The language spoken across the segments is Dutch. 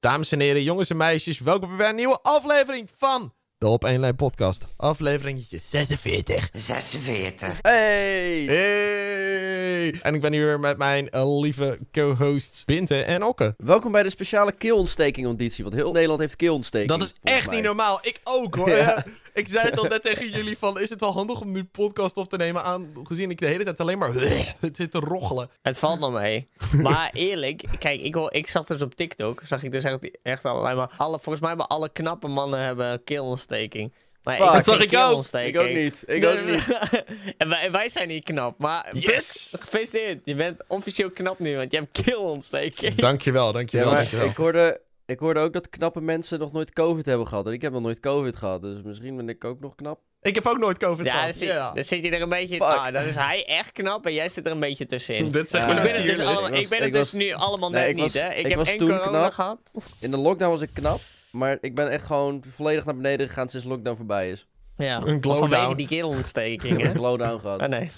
Dames en heren, jongens en meisjes, welkom bij een nieuwe aflevering van de Op 1 Lijn podcast. Aflevering 46. 46. Hey! Hey! En ik ben hier weer met mijn eh, lieve co-hosts Binte en Okke. Welkom bij de speciale keelontsteking-auditie, want heel Nederland heeft keelontsteking. Dat is echt mij. niet normaal. Ik ook hoor. Ja. Ik zei het al net tegen jullie van, is het wel handig om nu podcast op te nemen aangezien ik de hele tijd alleen maar het zit te roggelen. Het valt nog mee. Maar eerlijk, kijk, ik, ik zag dus op TikTok, zag ik dus echt, echt alleen maar, alle, volgens mij hebben alle knappe mannen hebben keelontsteking. Maar Dat zag ik ook. Ik ook niet, ik ook niet. en wij, wij zijn niet knap, maar Yes! gefeliciteerd. Je bent officieel knap nu, want je hebt keelontsteking. Dankjewel, Ja, dankjewel, maar dankjewel. ik, hoorde, ik hoorde ook dat knappe mensen nog nooit COVID hebben gehad. En ik heb nog nooit COVID gehad, dus misschien ben ik ook nog knap. Ik heb ook nooit COVID Ja, dan gehad. zit, Ja. dan zit je er een beetje... Ah, dan is hij echt knap en jij zit er een beetje tussenin. Dit zeg Ja, maar ik de ben het dus, Ik ik ben was- het dus was- nu allemaal Nee, net ik niet, was- hè? Ik, ik heb was één toen corona knap. gehad. In de lockdown was ik knap, maar ik ben echt gewoon volledig naar beneden gegaan sinds lockdown voorbij is. Ja, Een vanwege die keelontsteking, Ik heb hè? een glowdown gehad. Oh nee,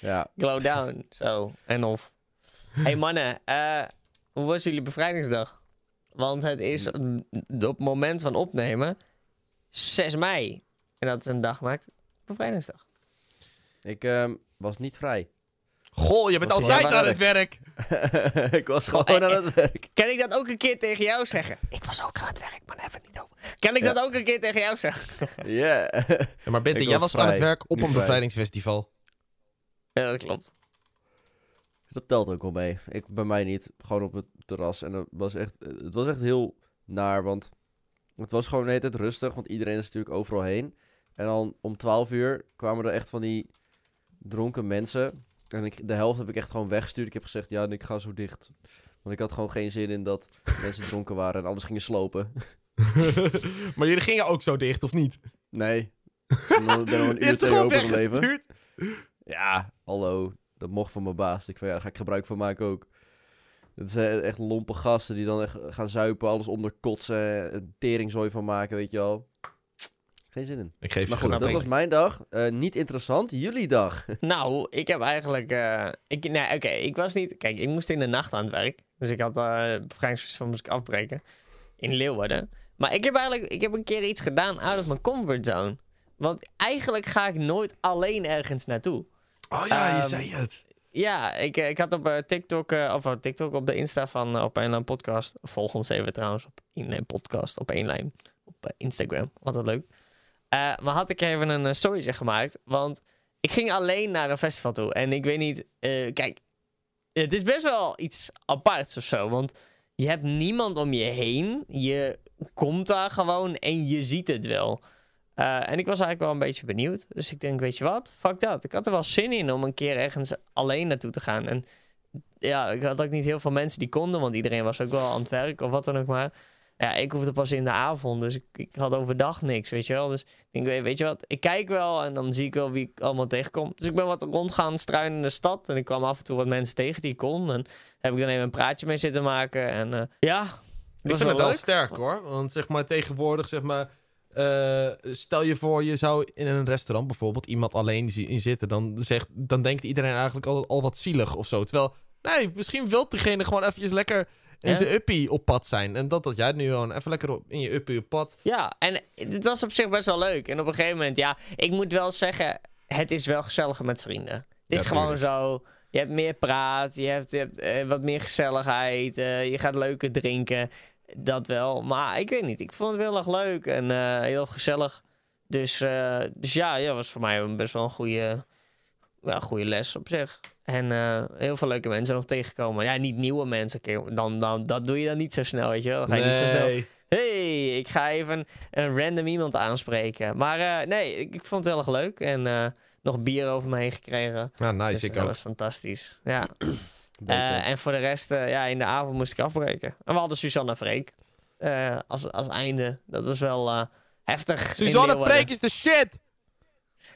Ja. glowdown. Zo, en of. hey mannen, eh, hoe was jullie bevrijdingsdag? Want het is mm, op het moment van opnemen 6 mei. En dat is een dag na bevrijdingsdag. Ik ehm, was niet vrij. Goh, je bent Was altijd jij aan het werk. ik was gewoon eh, aan het werk. Kan ik dat ook een keer tegen jou zeggen? Ik was ook aan het werk, maar daar hebben we het niet over. Kan ik dat ook een keer tegen jou zeggen? Ja. Ja, maar Binte, Ik jij was was aan het werk op een vrij. bevrijdingsfestival. ja, dat klopt. Dat telt ook wel mee. Ik, bij mij niet. Gewoon op het terras. En het was echt, het was echt heel naar, want het was gewoon de hele tijd rustig, want iedereen is natuurlijk overal heen. En dan om 12 uur kwamen er echt van die dronken mensen. En ik, de helft heb ik echt gewoon weggestuurd. Ik heb gezegd, ja, ik ga zo dicht. Want ik had gewoon geen zin in dat mensen dronken waren en alles gingen slopen. maar jullie gingen ook zo dicht, of niet? Nee. Dan ben ik nog een uur twee open gebleven. Ja, hallo. Dat mocht van mijn baas. Ik van ja, daar ga ik gebruik van maken ook. Het zijn echt lompe gasten die dan echt gaan zuipen, alles onderkotsen, een teringzooi van maken, weet je wel. Geen zin in. Ik geef Maar goed, dat was mijn dag. Eh, niet interessant. Jullie dag. Nou, ik heb eigenlijk. eh, ik, nee, oké, ik was niet. Kijk, ik moest in de nacht aan het werk. Dus ik had eh het bevrijdingsfestival moest ik afbreken. In Leeuwarden. Maar ik heb eigenlijk. Ik heb een keer iets gedaan out of mijn comfortzone. Want eigenlijk ga ik nooit alleen ergens naartoe. Oh ja, je Ehm, zei het. Ja, ik, eh, ik had op eh, TikTok, eh, of op TikTok op de Insta van Op één Lijn Podcast. Volg ons even trouwens op één Lijn Podcast, op één lijn. Op Instagram, altijd leuk. Eh, maar had ik even een storytje gemaakt. Want ik ging alleen naar een festival toe. En ik weet niet, kijk, het is best wel iets aparts of zo. Want je hebt niemand om je heen. Je komt daar gewoon en je ziet het wel. Eh, en ik was eigenlijk wel een beetje benieuwd. Dus ik denk, weet je wat? Fuck dat. Ik had er wel zin in om een keer ergens alleen naartoe te gaan. En ja, ik had ook niet heel veel mensen die konden, want iedereen was ook wel aan het werk of wat dan ook maar. Ja, ik hoefde pas in de avond, dus ik, ik had overdag niks, weet je wel. Dus ik denk, weet- je wat, ik kijk wel en dan zie ik wel wie ik allemaal tegenkom. Dus ik ben wat rond gaan struinen in de stad en ik kwam af en toe wat mensen tegen die ik kon. En heb ik dan even een praatje mee zitten maken en eh, ja, Ik vind het wel sterk hoor. Want zeg maar tegenwoordig, zeg maar. Eh, stel je voor, je zou in een restaurant bijvoorbeeld iemand alleen zien zitten. Dan, zegt, dan denkt iedereen eigenlijk al, al wat zielig of zo. Terwijl, nee, misschien wil diegene gewoon eventjes lekker in Ja. zijn uppie op pad zijn. En dat dat jij nu gewoon even lekker op, in je uppie op pad. Ja, en het was op zich best wel leuk. En op een gegeven moment, ja, ik moet wel zeggen, het is wel gezelliger met vrienden. Het is gewoon zo, je hebt meer praat, je hebt, je hebt eh, wat meer gezelligheid, eh, je gaat leuker drinken, dat wel. Maar ik weet niet, ik vond het heel erg leuk en eh, heel gezellig. Dus, eh, dus ja, ja, was voor mij best wel een goede, ja, goede les op zich. En eh, heel veel leuke mensen nog tegenkomen. Ja, niet nieuwe mensen. Dan, dan, dat doe je dan niet zo snel, weet je wel. Dan ga je niet zo snel Nee. hey, ik ga even een random iemand aanspreken. Maar nee, ik, ik vond het heel erg leuk. En nog bier over me heen gekregen. Ja, nice, dus ik dat ook. was fantastisch. Ja. Eh, en voor de rest, eh, ja, in de avond moest ik afbreken. En we hadden Susanne Freek eh, als, als einde. Dat was wel heftig. Leeuwarden. Freek is de shit!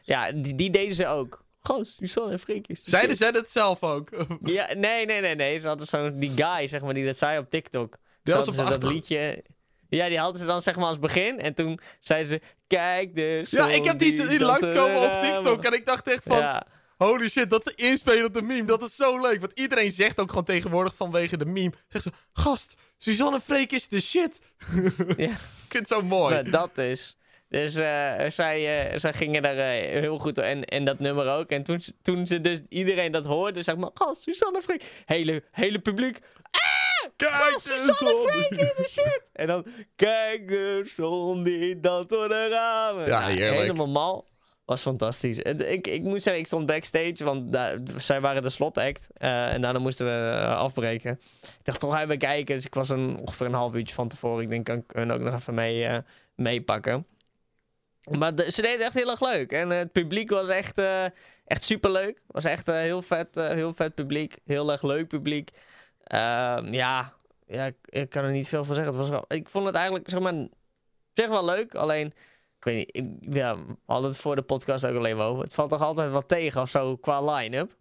Ja, die, die deden ze ook. Goh, Suzanne Freek is de Zeiden shit. zij het zelf ook? Ja, nee, nee, nee, nee. Ze hadden zo'n, die guy, zeg maar, die dat zei op TikTok. Die ze de dat liedje... Ja, die hadden ze dan zeg maar als begin. En toen zeiden ze, kijk de Ja, ik heb die, langskomen op. TikTok en ik dacht echt van... Ja, holy shit, dat ze inspelen op de meme. Dat is zo leuk. Want iedereen zegt ook gewoon tegenwoordig vanwege de meme. Zegt ze, gast, Suzanne Freek is de shit. Ja. Ik vind het zo mooi. Nou, dat is. Dus eh, zij, eh, zij gingen daar eh, heel goed en, en dat nummer ook. En toen, toen ze dus iedereen dat hoorde, zeg maar, gast, Susanne Freek. Hele, hele publiek. Kijk, Gast, de Susanne. Freek is de shit. En dan, kijk de zon die dat door de ramen. Ja, heerlijk. Helemaal mal. Was fantastisch. Ik, ik moet zeggen, ik stond backstage, want daar, zij waren de slotact. eh en daarna moesten we eh, afbreken. Ik dacht toch even kijken, dus ik was een, ongeveer een half uurtje van tevoren. Ik denk, kan hun ook nog even mee, eh, meepakken. Maar de- ze deden echt heel erg leuk. En het publiek was echt, echt superleuk. Was echt heel, vet, heel vet publiek. Heel erg leuk publiek. Ehm, ja, ja ik, kan er niet veel van zeggen. Het was ik vond het eigenlijk, zeg maar, wel leuk. Alleen, ik weet niet, ik, ja, we hadden het voor de podcast ook alleen maar over. Het valt toch altijd wat tegen of zo qua line-up.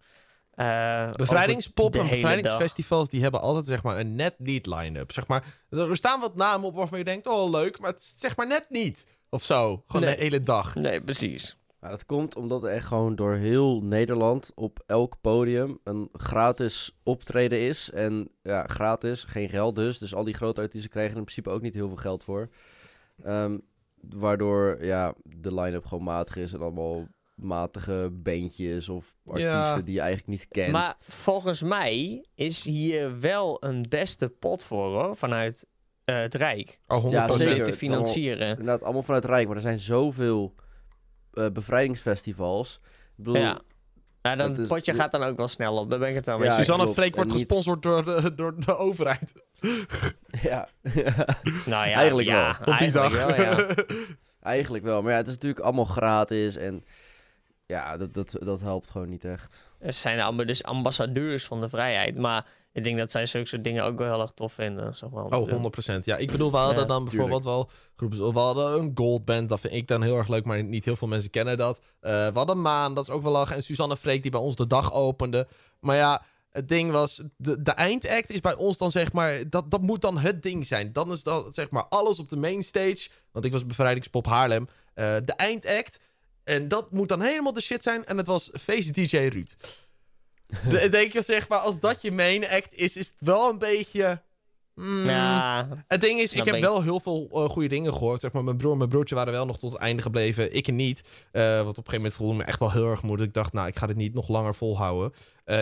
Eh, Bevrijdingspop en dag. bevrijdingsfestivals, die hebben altijd zeg maar een net niet line-up. Zeg maar, er staan wat namen op waarvan je denkt, oh leuk, maar het is zeg maar net niet. Of zo, gewoon Nee. de hele dag. Nee, precies. Ja, dat komt omdat er echt gewoon door heel Nederland op elk podium een gratis optreden is. En ja, gratis, geen geld dus. Dus al die grote artiesten krijgen er in principe ook niet heel veel geld voor. Ehm, waardoor ja, de line-up gewoon matig is en allemaal matige bandjes of artiesten Ja. die je eigenlijk niet kent. Maar volgens mij is hier wel een beste pot voor hoor, vanuit eh, het Rijk. Oh, 100%. Ja, Om zeker. te is allemaal- financieren. Inderdaad, allemaal vanuit het Rijk. Maar er zijn zoveel eh, bevrijdingsfestivals. Ik bedoel, Ja. Ja, dan dat is- potje gaat dan ook wel snel op. Daar ben ik het wel mee Ja. Suzanne klopt. Freek wordt niet- gesponsord door de, door de overheid. Ja. Nou ja, Eigenlijk ja, wel. Op die dag. eigenlijk wel, ja. Eigenlijk wel. Maar ja, het is natuurlijk allemaal gratis. En ja, dat, dat, dat helpt gewoon niet echt. Er zijn allemaal dus ambassadeurs van de vrijheid. Maar ik denk dat zij zulke soort dingen ook wel heel erg tof vinden. Zeg maar, Oh, doen. 100%. Ja, ik bedoel, we hadden Ja, dan bijvoorbeeld wel groepen. We hadden een goldband, dat vind ik dan heel erg leuk, maar niet heel veel mensen kennen dat. Eh, we hadden Maan, dat is ook wel lachen. En Suzanne Freek, die bij ons de dag opende. Maar ja, het ding was, de, de eindact is bij ons dan zeg maar, dat, dat moet dan het ding zijn. Dan is dat zeg maar alles op de mainstage. Want ik was bevrijdingspop Haarlem. eh, de eindact. En dat moet dan helemaal de shit zijn. En het was Face DJ Ruud. Denk je zeg maar, als dat je main act is, is het wel een beetje... mm, Ja, het ding is, Dan ik heb ik- wel heel veel eh, goede dingen gehoord. Zeg maar, mijn broer en mijn broertje waren wel nog tot het einde gebleven. Ik niet. Eh, want op een gegeven moment voelde ik me echt wel heel erg moe. Ik dacht, nou, ik ga dit niet nog langer volhouden. Eh,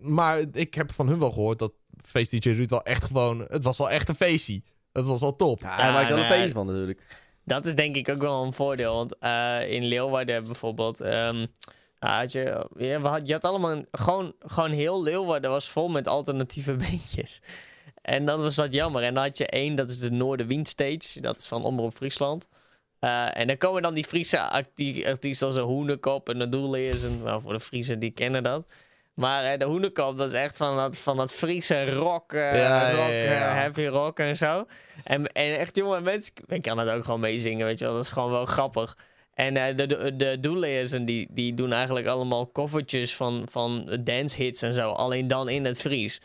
maar ik heb van hun wel gehoord dat Face DJ Ruud wel echt gewoon... Het was wel echt een feestje. Het was wel top. Ja, daar maak ik wel een feestje van natuurlijk. dat is denk ik ook wel een voordeel. Want eh, in Leeuwarden bijvoorbeeld... ehm, had je, je, had, je had allemaal... een- gewoon, gewoon heel Leeuwarden was vol met alternatieve beentjes. En dan was dat jammer. En dan had je één, dat is de Noorderwind Stage. Dat is van Omroep Friesland. Eh, en dan komen dan die Friese arti- artiesten als een Hoenekop en de Doelleers. En nou, voor de Friesen, die kennen dat. Maar eh, de Hoenekop, dat is echt van dat, van dat Friese rock, eh, Ja, rock ja, ja. heavy rock en zo. En, en echt, jongen, mensen, ik kan het ook gewoon meezingen, weet je wel. Dat is gewoon wel grappig. En eh, de, de, de die, die doen eigenlijk allemaal covertjes van, van dancehits en zo. Alleen dan in het Fries.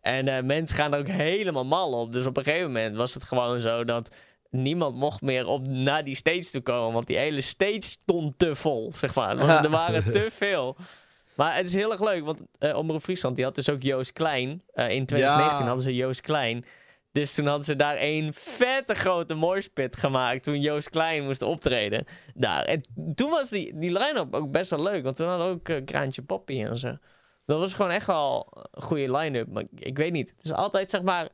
En eh, mensen gaan er ook helemaal mal op. Dus op een gegeven moment was het gewoon zo dat niemand mocht meer op, naar die stage toe komen. Want die hele stage stond te vol, zeg maar. Er waren te veel. Maar het is heel erg leuk, want eh Omroep Friesland die had dus ook Joost Klein. In 2019 Ja. hadden ze Joost Klein. Dus toen hadden ze daar een vette grote morspit gemaakt toen Joost Klein moest optreden. Daar. En toen was die, die line-up ook best wel leuk, want toen hadden we ook eh, Kraantje Poppy en zo. Dat was gewoon echt wel een goede line-up. Maar ik, ik weet niet. Het is altijd zeg maar.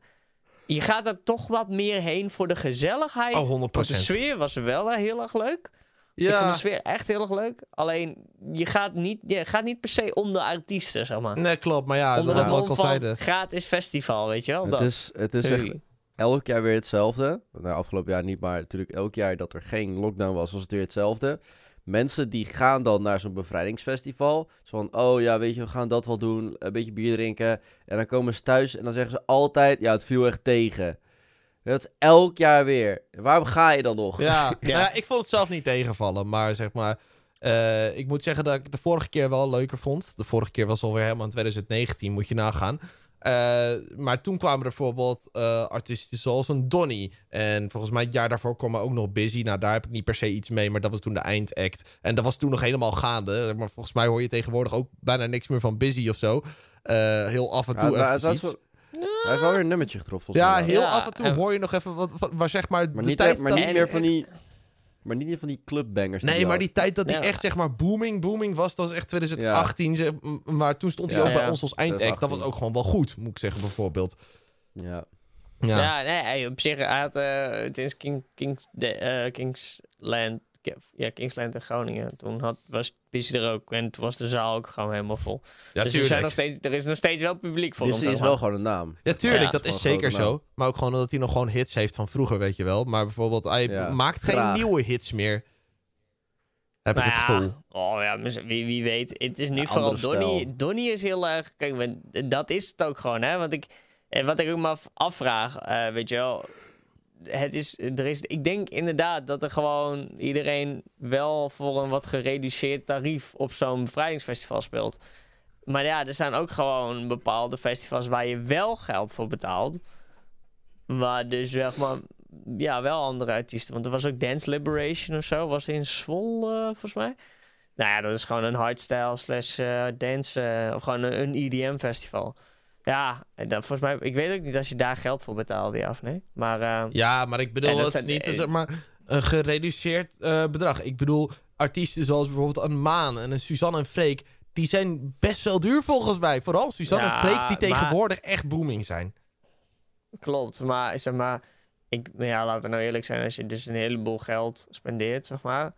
Je gaat er toch wat meer heen voor de gezelligheid. Oh, 100%. Want de sfeer was wel eh, heel erg leuk. Ik vond Ja, de sfeer echt heel erg leuk. Alleen, je gaat niet, je gaat niet per se om de artiesten, zeg maar. nee, klopt. Maar ja, Onder dat het ik mom al van zei. gratis festival, weet je wel? Het Dat. is, het is echt elk jaar weer hetzelfde. Nou, afgelopen jaar niet, maar natuurlijk elk jaar dat er geen lockdown was, was het weer hetzelfde. Mensen die gaan dan naar zo'n bevrijdingsfestival. Zo van, oh ja, weet je, we gaan dat wel doen. Een beetje bier drinken. En dan komen ze thuis en dan zeggen ze altijd, ja, het viel echt tegen. Dat is elk jaar weer. Waarom ga je dan nog? Ja, Ja. Nou ja, ik vond het zelf niet tegenvallen. Maar zeg maar, eh, ik moet zeggen dat ik het de vorige keer wel leuker vond. De vorige keer was alweer helemaal in 2019, moet je nagaan. Eh, maar toen kwamen er bijvoorbeeld eh, artiesten zoals een Donny. En volgens mij het jaar daarvoor kwam er ook nog Busy. Nou, daar heb ik niet per se iets mee, maar dat was toen de eindact. En dat was toen nog helemaal gaande. Maar volgens mij hoor je tegenwoordig ook bijna niks meer van Busy of zo. Eh, heel af en Ja, toe was iets. wel- Hij heeft wel weer een nummertje volgens Ja, mij. heel Ja, af en toe en- hoor je nog even wat, wat waar zeg maar Maar de niet, tijd maar dat- niet meer van die... Maar niet meer van die clubbangers. Nee, maar had. die tijd dat hij Ja. echt zeg maar booming, booming was, dat was echt 2018. zeg- m- Maar toen stond hij Ja. ook bij ons als eindact. Dat was 2018. ook gewoon wel goed, moet ik zeggen bijvoorbeeld. Ja. Ja, Ja, nee, op zich, hij had uh, King, Kings, de, eh, Kingsland, ja, Kingsland in Groningen, toen had, was Busy er ook en toen was de zaal ook gewoon helemaal vol. ja dus er, zijn nog steeds, er is nog steeds wel publiek voor Dus hem. die is wel gewoon een naam. Ja, tuurlijk, Ja. dat is zeker zo. Maar ook gewoon dat hij nog gewoon hits heeft van vroeger, weet je wel. Maar bijvoorbeeld, hij Ja, maakt geen graag. nieuwe hits meer. Heb Nou ik het ja, gevoel. Oh ja, wie, wie weet. Het is nu Ja, vooral stijl. Donnie is heel erg... Kijk, dat is het ook gewoon, hè. Want ik... En wat ik ook me af- afvraag, eh, weet je wel... Het is, er is, ik denk inderdaad dat er gewoon iedereen wel voor een wat gereduceerd tarief op zo'n bevrijdingsfestival speelt. Maar ja, er zijn ook gewoon bepaalde festivals waar je wel geld voor betaalt. Waar dus zeg maar, ja, wel andere artiesten. Want er was ook Dance Liberation of zo. Was in Zwolle, volgens mij. Nou ja, dat is gewoon een hardstyle slash eh, dance. eh, of gewoon een, een EDM festival. Ja, en dan, volgens mij, ik weet ook niet als je daar geld voor betaalde, ja of nee. Maar eh, Ja, maar ik bedoel, dat is niet zeg maar, een gereduceerd eh, bedrag. Ik bedoel, artiesten zoals bijvoorbeeld een Maan en een Suzanne en Freek... die zijn best wel duur volgens mij. Vooral Suzanne Ja, en Freek, die maar- tegenwoordig echt booming zijn. Klopt, maar zeg maar, ik, ja, laten we nou eerlijk zijn, als je dus een heleboel geld spendeert, zeg maar,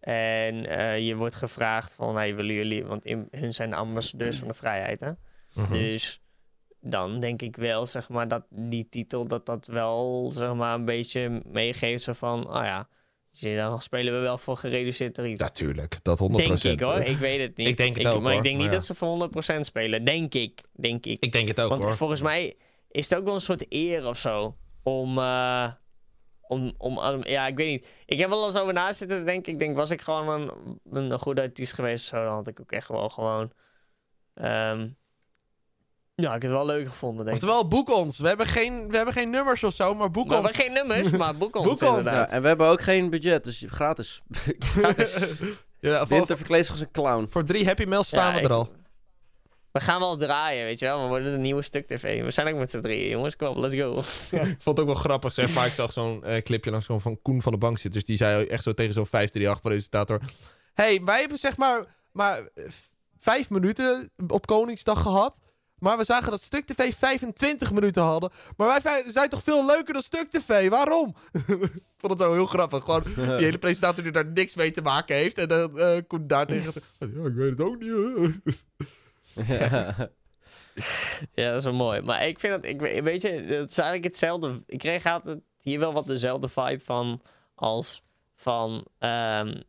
en eh, je wordt gevraagd van, hey, willen jullie, want in, hun zijn de ambassadeurs van de vrijheid, hè? Mhm. Dus dan denk ik wel, zeg maar, dat die titel, dat dat wel, zeg maar, een beetje meegeeft zo van, oh ja, dan spelen we wel voor gereduceerd tarief. Natuurlijk, dat 100%. denk ik hoor, ik weet het niet. Ik denk het ook, Maar ik hoor, denk niet dat ze voor 100% spelen, denk ik, denk ik. Ik denk het ook Want hoor. volgens mij is het ook wel een soort eer of zo. Om, eh, om, om, ja, ik weet niet. Ik heb wel eens over na zitten te denken. Ik denk, was ik gewoon een, een goede artiest geweest, zo, dan had ik ook echt wel gewoon. ehm, ja, ik heb het wel leuk gevonden, denk ik. Oftewel, boek ons. We hebben geen, we hebben geen nummers of zo, maar boek Maar we ons. hebben geen nummers, maar boek ons Boek ons. inderdaad. Ja, en we hebben ook geen budget, dus gratis. ja, voor, Winter verkleed zich als een clown. voor drie Happy Mails staan Ja, we ik- er al. We gaan wel draaien, weet je wel. We worden de nieuwe stuk tv. We zijn ook met z'n drieën, jongens. Kom op, let's go. Ik vond het ook wel grappig, zeg maar. Ik zag zo'n eh, clipje langs zo'n van Koen van de Bankzitters. Die zei echt zo tegen zo'n 538-presentator... hey, wij hebben zeg maar, maar eh, vijf minuten op Koningsdag gehad. Maar we zagen dat Stuk TV 25 minuten hadden. Maar wij zijn toch veel leuker dan Stuk TV? Waarom? Ik vond het zo heel grappig. Gewoon die hele presentator die daar niks mee te maken heeft. En dan eh Koen daar tegen. Ja, ik weet het ook niet. hè." Ja, dat is wel mooi. Maar ik vind dat, ik, we- weet je, het is eigenlijk hetzelfde. Ik kreeg altijd hier wel wat dezelfde vibe van als van, ehm,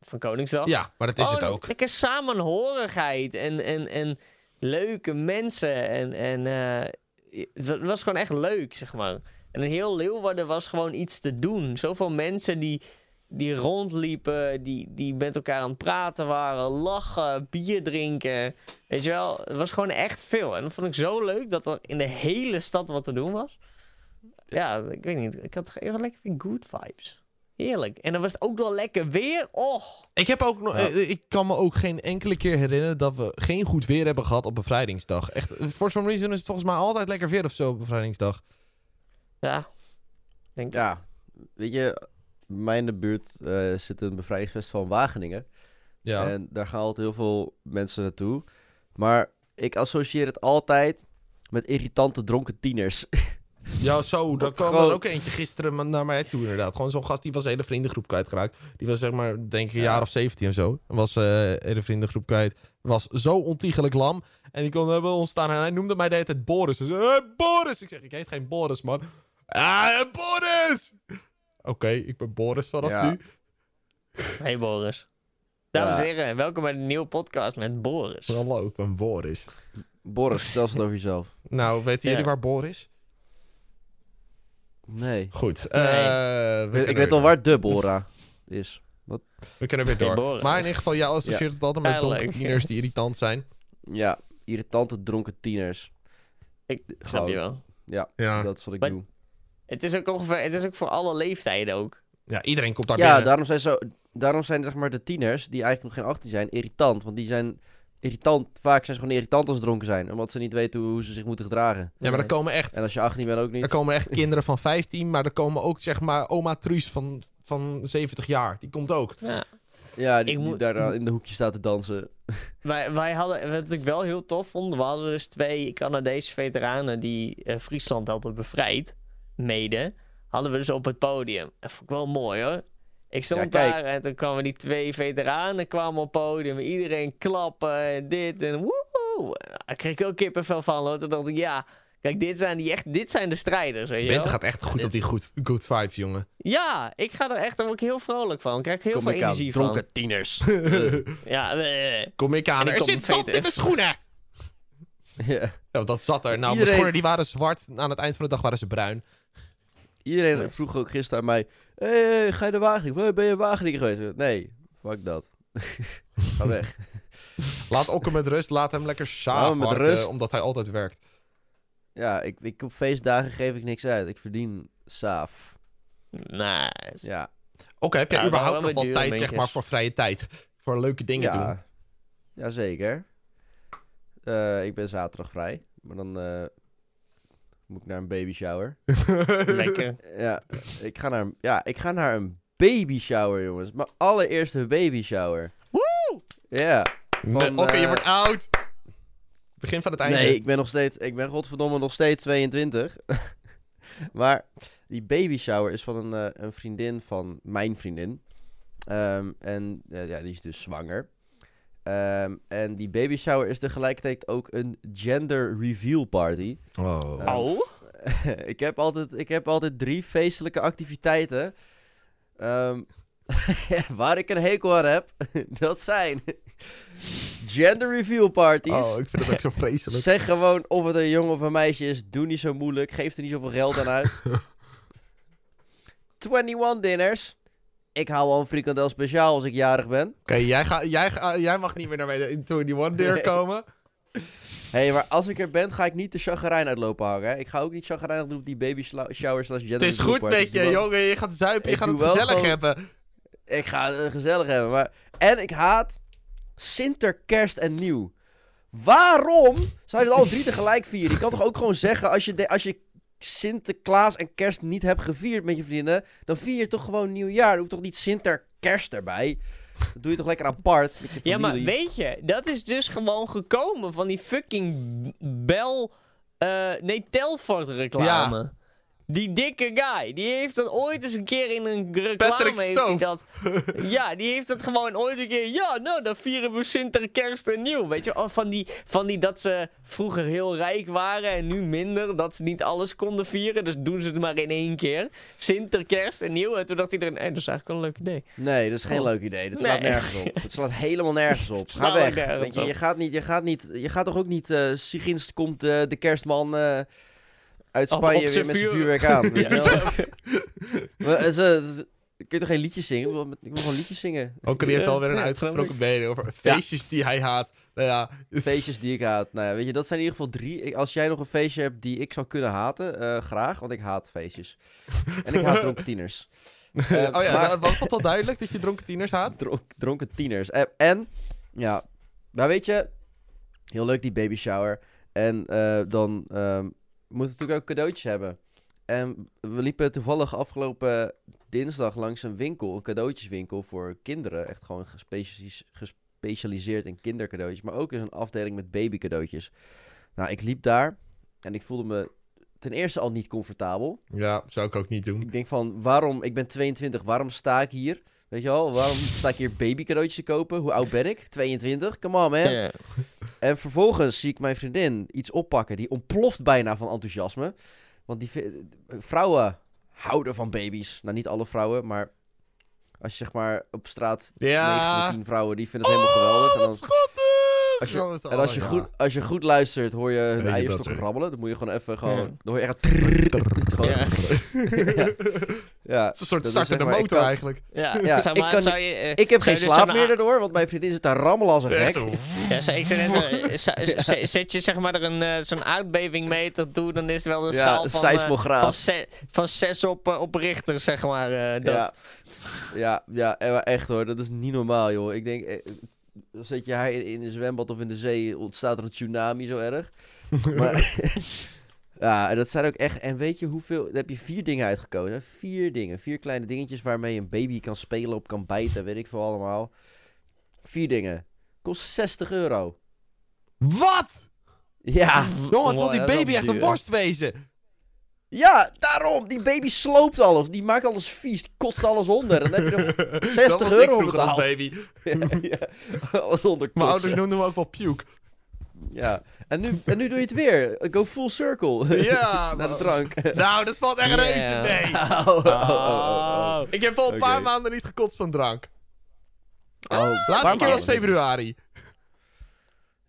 van Koningsdag. Ja, maar dat is Oh, het ook. Lekker samenhorigheid en, en, en leuke mensen. En, en eh, het was gewoon echt leuk, zeg maar. En een heel Leeuwarden was gewoon iets te doen. Zoveel mensen die, die rondliepen, die, die met elkaar aan het praten waren, lachen, bier drinken. Weet je wel, het was gewoon echt veel. En dat vond ik zo leuk dat er in de hele stad wat te doen was. Ja, ik weet niet. Ik had even lekker weer good vibes. Heerlijk. En dan was het ook wel lekker weer. Oh, Ik, heb ook nog, Ja. eh, ik kan me ook geen enkele keer herinneren dat we geen goed weer hebben gehad op bevrijdingsdag. Echt, for some reason is het volgens mij altijd lekker weer of zo op bevrijdingsdag. ja. Denk ja, weet je, bij mij in de buurt eh, zit een bevrijdingsfestival in Wageningen. Ja. En daar gaan altijd heel veel mensen naartoe. Maar ik associeer het altijd met irritante dronken tieners. ja, zo. Daar kwam Gewoon- er ook eentje gisteren naar mij toe inderdaad. Gewoon zo'n gast die was een hele vriendengroep kwijtgeraakt. Die was zeg maar, denk ik, een Ja. jaar of 17 of zo. Was eh, een hele vriendengroep kwijt. Was zo ontiegelijk lam. En die kon hebben ontstaan. En hij noemde mij de hele tijd Boris. Hij zei, hey, Boris! Ik zeg, ik heet geen Boris, man. Ah, Boris! Oké, ik ben Boris vanaf Ja. nu. Hey Boris. Dames en Ja. heren, welkom bij de nieuwe podcast met Boris. Hallo, ik ben Boris. Boris, vertel eens wat over jezelf. Nou, weten Ja. jullie waar Boris is? Nee. Goed. Nee. eh, we Ik, weet al waar de Bora is. We kunnen weer door. Maar in ieder geval, jij associeert het altijd met Ja, donkere leuk. tieners die irritant zijn. Ja, irritante dronken tieners. Ik snap je wel. Ja, Ja. dat is wat ik Maar- doe. Het is ook ongeveer, het is ook voor alle leeftijden ook. ja, iedereen komt daar Ja, binnen. daarom zijn, zo, daarom zijn zeg maar de tieners, die eigenlijk nog geen 18 zijn, irritant. Want die zijn irritant, vaak zijn ze gewoon irritant als ze dronken zijn. Omdat ze niet weten hoe, hoe ze zich moeten gedragen. Ja, maar er komen echt, En als je 18 bent ook niet. er komen echt kinderen van 15, maar er komen ook zeg maar oma Truus van, van 70 jaar. Die komt ook. Ja. Ja, die, die moet- daar in de hoekje staat te dansen. Wij, wij hadden, wat ik wel heel tof vond, we hadden dus twee Canadese veteranen die eh, Friesland hadden bevrijd, mede, hadden we dus op het podium. Dat vond ik wel mooi hoor. Ik stond Ja, daar en toen kwamen die twee veteranen kwamen op podium. Iedereen klappen en dit en woehoe. Daar kreeg ik ook kippenvel van. Hoor. Toen dacht ik, ja, kijk, dit zijn, die echt, dit zijn de strijders. Weet je Bente wel? gaat echt goed op die goed, good vibes, jongen. Ja, ik ga er echt daar word ik heel vrolijk van. Ik krijg heel Kom veel aan, energie dronken van. tieners. Ja, eh. Kom ik aan. Ik Er zit zand in mijn schoenen! ja. Ja, dat zat er. Nou, mijn Iedereen- schoenen die waren zwart. Aan het eind van de dag waren ze bruin. Iedereen Nee. vroeg ook gisteren aan mij: hey, hey, ga je de Wageningen? Ben je Wageningen geweest? Nee, fuck dat. ga weg. Laat Okke met rust. Laat hem lekker saaf omdat hij altijd werkt. Ja, ik, ik, op feestdagen geef ik niks uit. Ik verdien saaf. Nice. Ja. Oké, heb jij Ja, überhaupt nog wel tijd, zeg maar, voor vrije tijd? Voor leuke dingen doen? ja. Jazeker. Eh ik ben zaterdag vrij. Maar dan eh, moet ik naar een baby shower. Lekker. Ja, ik ga naar, ja, ik ga naar een baby shower, jongens. Mijn allereerste baby shower. Woe! Ja. Oké, je eh, wordt oud. Begin van het einde. Nee, ik ben nog steeds, ik ben godverdomme nog steeds 22. maar die baby shower is van een, eh, een vriendin van mijn vriendin. Ehm, en eh, ja, die is dus zwanger. Ehm, en die baby shower is tegelijkertijd ook een gender reveal party. Oh. Oh? ik, heb altijd, ik heb altijd drie feestelijke activiteiten. ehm, waar ik een hekel aan heb. dat zijn gender reveal parties. Oh, ik vind het ook zo vreselijk. Zeg gewoon of het een jongen of een meisje is. Doe niet zo moeilijk. Geef er niet zoveel geld aan uit. 21 dinners. Ik hou al een frikandel speciaal als ik jarig ben. Oké, jij, ga, jij, ga, jij mag niet meer naar in 21 deur Nee. komen. Hé, hey, maar als ik er ben, ga ik niet de chagrijn uitlopen hangen. hè. Ik ga ook niet chagrijnig doen op die baby shower slash gender Het is goed met je, jongen. Je gaat zuipen, je gaat het gezellig gewoon- hebben. Ik ga het gezellig hebben. Maar... En ik haat Sinter, Kerst en Nieuw. Waarom zou je het alle drie tegelijk vieren? Je kan toch ook gewoon zeggen, als je, de, als je Sinterklaas en Kerst niet hebt gevierd met je vrienden, dan vier je toch gewoon Nieuwjaar. Er hoeft toch niet Sinter, Kerst erbij? Dat doe je toch lekker apart met je Ja, maar weet je, dat is dus gewoon gekomen van die fucking bel... eh nee, Telfort reclame. Die dikke guy, die heeft dat ooit eens een keer in een reclame... Heeft hij dat, ja, die heeft dat gewoon ooit een keer... Ja, nou, dan vieren we Sinter, Kerst en Nieuw. Weet je, oh, van die, van die dat ze vroeger heel rijk waren en nu minder. Dat ze niet alles konden vieren, dus doen ze het maar in één keer. Sinter, Kerst en Nieuw. En toen dacht iedereen, hey, dat is eigenlijk wel een leuk idee. Nee, dat is geen Oh. leuk idee. Dat slaat Nee. nergens op. Het slaat helemaal nergens op. Ga weg. Weet je, gaat niet, je gaat niet, je gaat toch ook niet, eh Siginst komt eh, de kerstman eh, uit Spanje op weer met zijn vuur- vuurwerk aan. je? Ja. Maar, eh, ze- ze- Kun je toch geen liedjes zingen? Ik wil, met- ik wil gewoon liedjes zingen. Oké, die heeft alweer een uitgesproken mening over feestjes die hij haat. Nou ja, Feestjes die ik haat. Nou ja, weet je, dat zijn in ieder geval drie. Als jij nog een feestje hebt die ik zou kunnen haten, eh, graag. Want ik haat feestjes. En ik haat dronken tieners. Eh, oh ja, maar- nou, was dat al duidelijk dat je dronken tieners haat? Dronk- dronken tieners. En, en, ja, maar weet je, heel leuk die baby shower. En eh, dan ehm moeten we natuurlijk ook cadeautjes hebben. En we liepen toevallig afgelopen dinsdag langs een winkel, een cadeautjeswinkel voor kinderen. Echt gewoon gespecialiseerd in kindercadeautjes. Maar ook eens een afdeling met baby cadeautjes. Nou, ik liep daar en ik voelde me ten eerste al niet comfortabel. Ja, zou ik ook niet doen. Ik denk van, waarom, ik ben 22, waarom sta ik hier? Weet je wel, waarom sta ik hier baby cadeautjes te kopen? Hoe oud ben ik? 22? Come on, man. En vervolgens zie ik mijn vriendin iets oppakken. Die ontploft bijna van enthousiasme. Want die vrouwen houden van baby's. Nou, niet alle vrouwen, maar als je zeg maar op straat 9 Ja. 10 vrouwen, die vinden het helemaal geweldig. En Oh, dan! Als je, en als je, goed, als je goed luistert, hoor je hun eierstokken weer? rabbelen. Dan moet je gewoon even gewoon... Ja. Dan hoor je echt... gewoon- Ja. ja. ja. Het is een soort startende zeg maar, ik motor kan- eigenlijk. Ja, ik kan zou je... eh, Ik heb zou geen dus slaap meer daardoor, want mijn vriendin zit daar rammelen als een gek. Ja, ik net, zet je zeg maar er een, eh, zo'n aardbevingmeter toe, dan is het wel een Ja, schaal een van, eh, seismograaf. van, ze- van zes op, op Richter, zeg maar. eh, dat. Ja. Ja, ja, echt hoor, dat is niet normaal, joh. Ik denk, dan zit je haar in, in een zwembad of in de zee, ontstaat er een tsunami zo erg. maar, ja, en dat zijn ook echt, en weet je hoeveel, daar heb je vier dingen uitgekozen. Vier dingen, vier kleine dingetjes waarmee een baby kan spelen, op kan bijten, weet ik veel allemaal. Vier dingen. Kost 60 euro. Wat? Ja, Jongens, wil Wow, die baby echt een worst wezen? Ja, daarom. Die baby sloopt alles. Die maakt alles vies, die kotst alles onder. En dan heb je nog 60 dat was euro vroeger als baby. ja, alles onder Mijn ouders noemden me ook wel puke. Ja, en nu, en nu doe je het weer. Go full circle. Ja, Naar de drank. Nou, dat valt echt Ja. reuze mee. Oh, oh, oh, oh. Ik heb al een paar maanden niet gekotst van drank. Oh, Laatste keer was februari.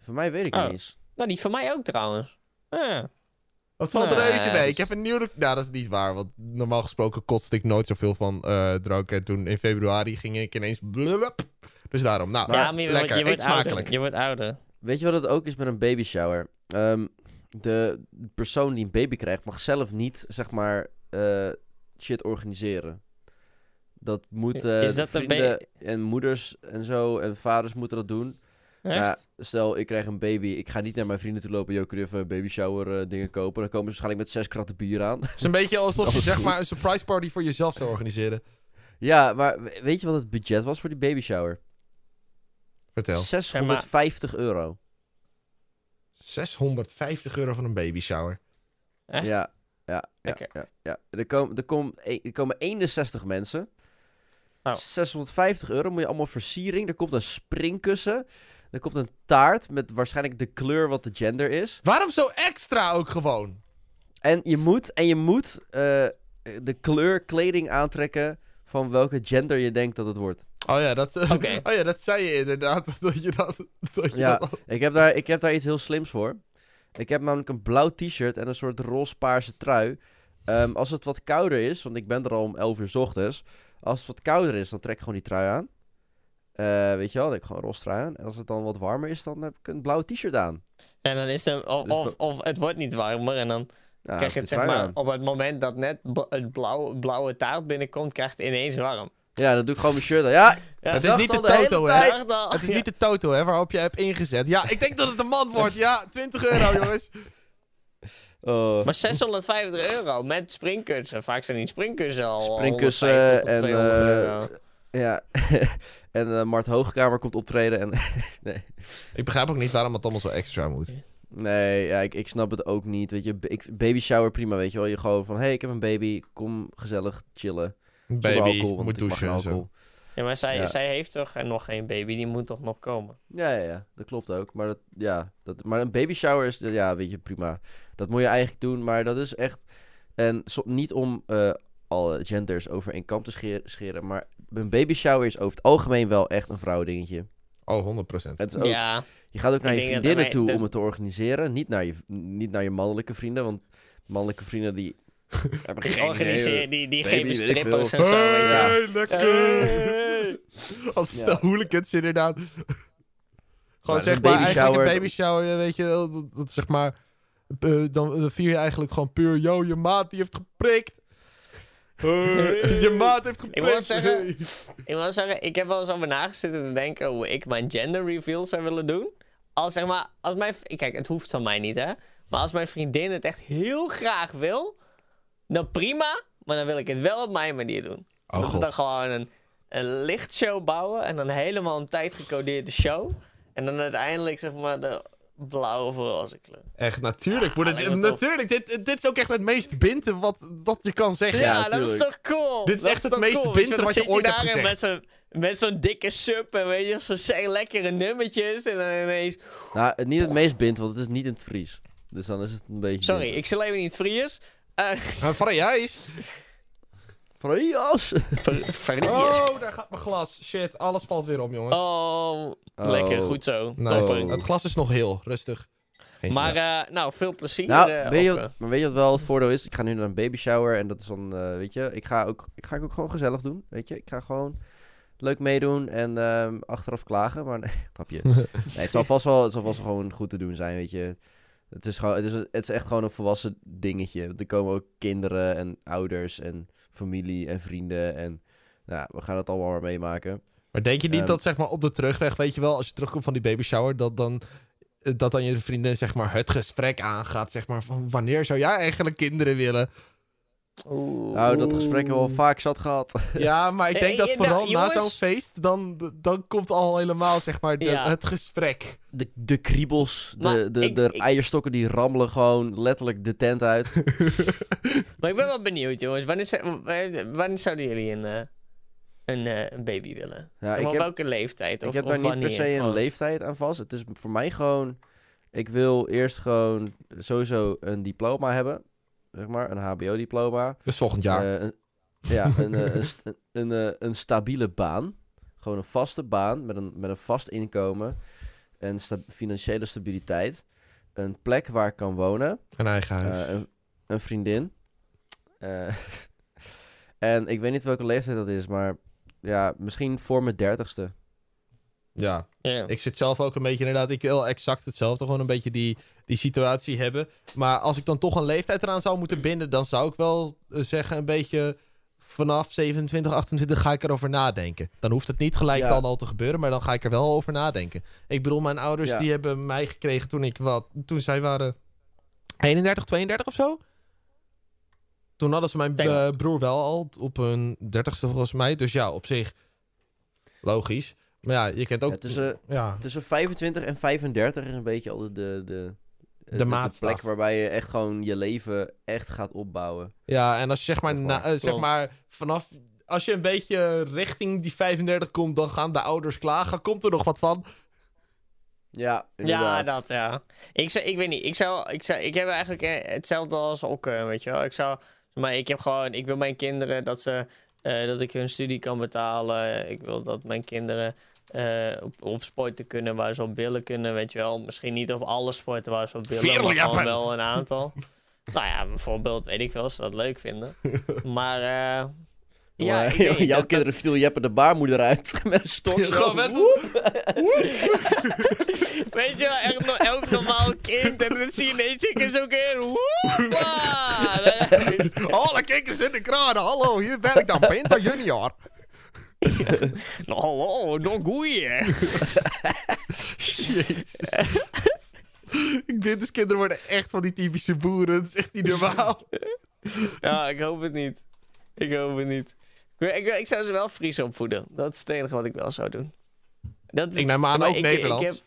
Voor mij weet ik Oh. niet eens. Nou, die van mij ook trouwens. Ja. Dat valt Nee, reuze mee. Ik heb een nieuw... Nou, dat is niet waar. Want normaal gesproken kotste ik nooit zoveel van eh, drank. En toen in februari ging ik ineens... blub. Dus daarom. Nou, ja, maar je, wordt- lekker. je wordt ouder. smakelijk. Je wordt ouder. Weet je wat het ook is met een baby shower? Ehm, de persoon die een baby krijgt mag zelf niet, zeg maar, eh, shit organiseren. Dat moet eh, Is dat een vrienden en moeders en zo en vaders moeten dat doen. Ja, stel, ik krijg een baby. Ik ga niet naar mijn vrienden toe lopen. Yo, kun je even baby shower eh, dingen kopen? Dan komen ze waarschijnlijk met zes kratten bier aan. Het is een beetje alsof je zeg goed. maar een surprise party voor jezelf zou organiseren. ja, maar we- weet je wat het budget was voor die baby shower? Vertel. 650 euro. 650 euro van een baby shower. Echt? Ja, ja, ja, ja, ja. Er, komen, er, komen, er komen 61 mensen. Oh. 650 euro moet je allemaal versiering. Er komt een springkussen. Er komt een taart met waarschijnlijk de kleur wat de gender is. Waarom zo extra ook gewoon? En je moet, en je moet eh, de kleur kleding aantrekken van welke gender je denkt dat het wordt. Oh ja, dat, Oké. oh ja, dat zei je inderdaad. Dat je dat... dat je Ja. dat- Ik heb, daar, ik heb daar iets heel slims voor. Ik heb namelijk een blauw t-shirt en een soort roze-paarse trui. Ehm, als het wat kouder is, want ik ben er al om 11 uur 's ochtends. Als het wat kouder is, dan trek ik gewoon die trui aan. Eh, weet je wel, dan heb ik gewoon een roze trui aan. En als het dan wat warmer is, dan heb ik een blauw t-shirt aan. En dan is het, of, Dus of, of het wordt niet warmer en dan Ja, krijg je het zeg maar aan. op het moment dat net het blauwe, blauwe taart binnenkomt, krijgt het ineens warm. Ja, dan doe ik gewoon mijn shirt aan. Ja, Ja, Het is niet de Toto, hè? Het is Ja. niet de Toto, hè, waarop je hebt ingezet. Ja, ik denk dat het een man wordt. Ja, 20 euro, jongens. Oh. Maar 650 euro met springkussen. Vaak zijn die springkussen al Springkussen 150 tot en, 200 eh, euro. Ja, en eh, Mart Hoogkamer komt optreden. En nee, Ik begrijp ook niet waarom het allemaal zo extra moet. nee ja, ik, ik snap het ook niet. Weet je, ik, baby shower prima, weet je wel. Je gewoon van, hey, ik heb een baby, kom gezellig chillen. Baby, alcohol, want moet douchen en zo. alcohol. Ja, maar zij, Ja. zij heeft toch nog geen baby, die moet toch nog komen? Ja, ja, ja, dat klopt ook. Maar, dat, ja, dat, maar een baby shower is, ja, weet je, prima. Dat moet je eigenlijk doen, maar dat is echt... En niet om eh, alle genders over één kam te scheren, maar een baby shower is over het algemeen wel echt een vrouwdingetje. Oh, 100%. Het is ook, Ja, Je gaat ook naar Ik je vriendinnen toe de- om het te organiseren, niet naar je, niet naar je mannelijke vrienden, want mannelijke vrienden die hebben die geen organiseren, die, die baby, geven strippers veel. en zo. Hey, lekker! Hey. Als Ja. stel hooligans inderdaad. Gewoon Maar zeg een maar, baby eigenlijk shower- een baby shower, weet je, dat, dat zeg maar... eh, dan, dan vier je eigenlijk gewoon puur, yo, je maat die heeft geprikt. Eh, je maat heeft geprikt. wil zeggen- Ik moet zeggen, ik heb wel eens over nagezitten te denken hoe ik mijn gender reveal zou willen doen. Als zeg maar, als mijn... Kijk, het hoeft van mij niet, hè. Maar als mijn vriendin het echt heel graag wil, dan prima. Maar dan wil ik het wel op mijn manier doen. Oh, dat is dan gewoon een, een lichtshow bouwen en dan helemaal een tijd gecodeerde show. En dan uiteindelijk zeg maar de blauwe of roze kleur. Echt, natuurlijk. moet het, natuurlijk, dit, dit is ook echt het meest binten wat, wat je kan zeggen. Ja, dat is toch cool? Dit is Dat echt het meest cool? binten wat je ooit hebt gezegd. Met zo'n, met zo'n dikke sub en weet je, zo'n lekkere nummertjes en dan ineens... Nou, niet het meest bindt, want het is niet in het Fries. Dus dan is het een beetje... Sorry, ik zal even niet Fries. Eh Maar van jij is. Farias! Farias. Oh, daar gaat mijn glas. Shit, alles valt weer om, jongens. Oh, lekker. Oh. Goed zo. Nice. Topper. Het glas is nog heel, rustig. Geen Maar, eh, nou, veel plezier. Nou, eh, weet je, wat, maar weet je wat wel het voordeel is? Ik ga nu naar een baby shower en dat is dan, eh, weet je, ik ga ook, ik ga ook gewoon gezellig doen, weet je. Ik ga gewoon leuk meedoen en ehm, achteraf klagen, maar nee, grapje. Nee, het zal vast wel, het zal vast wel gewoon goed te doen zijn, weet je. Het is gewoon, het is, het is echt gewoon een volwassen dingetje. Er komen ook kinderen en ouders en familie en vrienden en, nou, we gaan het allemaal maar meemaken. Maar denk je niet ehm, dat zeg maar op de terugweg, weet je wel, als je terugkomt van die baby shower, dat dan, eh, dat dan je vriendin zeg maar het gesprek aangaat, zeg maar van wanneer zou jij eigenlijk kinderen willen? Oeh. Nou, dat gesprek hebben we al vaak zat gehad. Ja, maar ik denk Eh, dat eh, vooral nou, na zo'n feest, dan, dan komt al helemaal zeg maar de- Ja. het gesprek. De, de kriebels, de, Maar de, ik- de ik- eierstokken die rammelen gewoon letterlijk de tent uit. Maar ik ben wel benieuwd, jongens. Wanneer, w- wanneer zouden jullie een, eh, een, eh, een baby willen? Ja, ik op heb, welke leeftijd? Of, ik heb of daar niet per se een leeftijd aan vast. Het is voor mij gewoon... Ik wil eerst gewoon sowieso een diploma hebben. Zeg maar, een hbo-diploma. Dus volgend jaar. Eh, een, ja, een, eh, een, een, een, eh, een stabiele baan. Gewoon een vaste baan met een, met een vast inkomen. En sta- financiële stabiliteit. Een plek waar ik kan wonen. een eigen huis. Een, een vriendin. En ik weet niet welke leeftijd dat is, maar ja, misschien voor mijn dertigste. Ja, Ja. ik zit zelf ook een beetje inderdaad, ik wil exact hetzelfde, gewoon een beetje die, die situatie hebben. Maar als ik dan toch een leeftijd eraan zou moeten binden, dan zou ik wel eh, zeggen een beetje vanaf 27, 28 ga ik erover nadenken. Dan hoeft het niet gelijk Ja. dan al te gebeuren, maar dan ga ik er wel over nadenken. Ik bedoel, mijn ouders Ja. die hebben mij gekregen toen ik wat, toen zij waren 31, 32 of zo. Toen hadden ze mijn eh, broer wel al op hun dertigste volgens mij. Dus ja, op zich logisch. Maar ja, je kent ook... Ja, tussen, ja, tussen 25 en 35 is een beetje al de, de, de, De maatstaf. plek waarbij je echt gewoon je leven echt gaat opbouwen. Ja, en als je zeg maar, na, eh, zeg Klopt. maar vanaf... Als je een beetje richting die 35 komt, dan gaan de ouders klagen. Komt er nog wat van? Ja, Ja, inderdaad. dat ja. Ik, zou, ik weet niet. Ik, zou, ik, zou, ik heb eigenlijk eh, hetzelfde als Okke, weet je wel. Ik zou, maar ik heb gewoon, ik wil mijn kinderen dat ze, eh, dat ik hun studie kan betalen. Ik wil dat mijn kinderen eh, op, op sporten kunnen waar ze op willen kunnen, weet je wel. Misschien niet op alle sporten waar ze op willen, maar gewoon wel een aantal. nou ja, bijvoorbeeld, weet ik wel, als ze dat leuk vinden. Maar eh, ja, Maar jouw dat- kinderen viel Jeppe de baarmoeder uit met een stok. Gewoon met- Weet je wel, echt elk normaal kind. En dan zie je ineens ik keer. Woepa! eruit. Alle kijkers in de kranen. Hallo, hier werkt dan Penta Junior. Nou, hallo, nog goeie. Jezus. Dit kinderen worden echt van die typische boeren. Het is echt niet normaal. Ja, ik hoop het niet. Ik hoop het niet. Ik, ik, ik zou ze wel Fries opvoeden. Dat is het enige wat ik wel zou doen. Dat is, Ik neem aan ook Nederlands.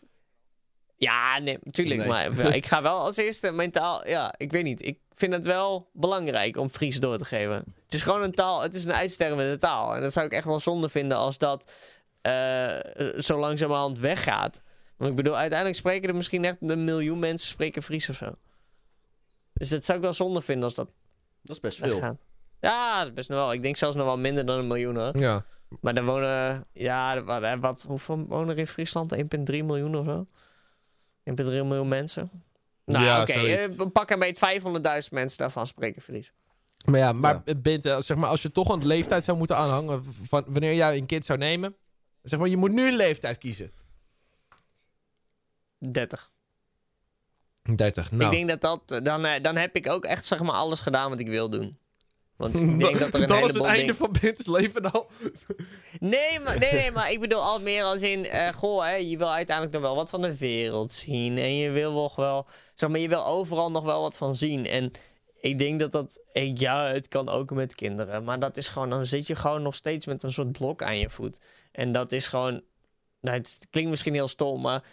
ja, nee, natuurlijk. Nee. Maar ik ga wel als eerste mijn taal... Ja, ik weet niet. Ik vind het wel belangrijk om Fries door te geven. Het is gewoon een taal... Het is een uitstervende taal. En dat zou ik echt wel zonde vinden als dat eh, zo langzamerhand weggaat. Want ik bedoel, uiteindelijk spreken er misschien echt een miljoen mensen spreken Fries of zo. Dus dat zou ik wel zonde vinden als dat Dat is best veel. weggaat. Ja, dat is best nog wel. Ik denk zelfs nog wel minder dan een miljoen hoor. Ja. Maar er wonen, ja, wat, hè, wat, hoeveel wonen er in Friesland? 1,3 miljoen of zo? 1,3 miljoen mensen? Nou, Ja, oké, zoiets. eh, we pakken een beetje 500.000 mensen daarvan spreken Fries. Maar ja, maar Ja. Bint, eh, zeg maar, als je toch een leeftijd zou moeten aanhangen van wanneer jij een kind zou nemen. Zeg maar, je moet nu een leeftijd kiezen. 30. 30. Nou, Ik denk dat dat, dan, eh, dan heb ik ook echt zeg maar alles gedaan wat ik wil doen. Want ik denk dat er een Dan is het einde van Bint's leven al. Nee, maar, nee, nee, maar ik bedoel al meer als in... eh, goh, hè, je wil uiteindelijk nog wel wat van de wereld zien. En je wil nog wel... Zeg maar, je wil overal nog wel wat van zien. En ik denk dat dat... Ja, het kan ook met kinderen. Maar dat is gewoon... Dan zit je gewoon nog steeds met een soort blok aan je voet. En dat is gewoon... Nou, het klinkt misschien heel stom, maar...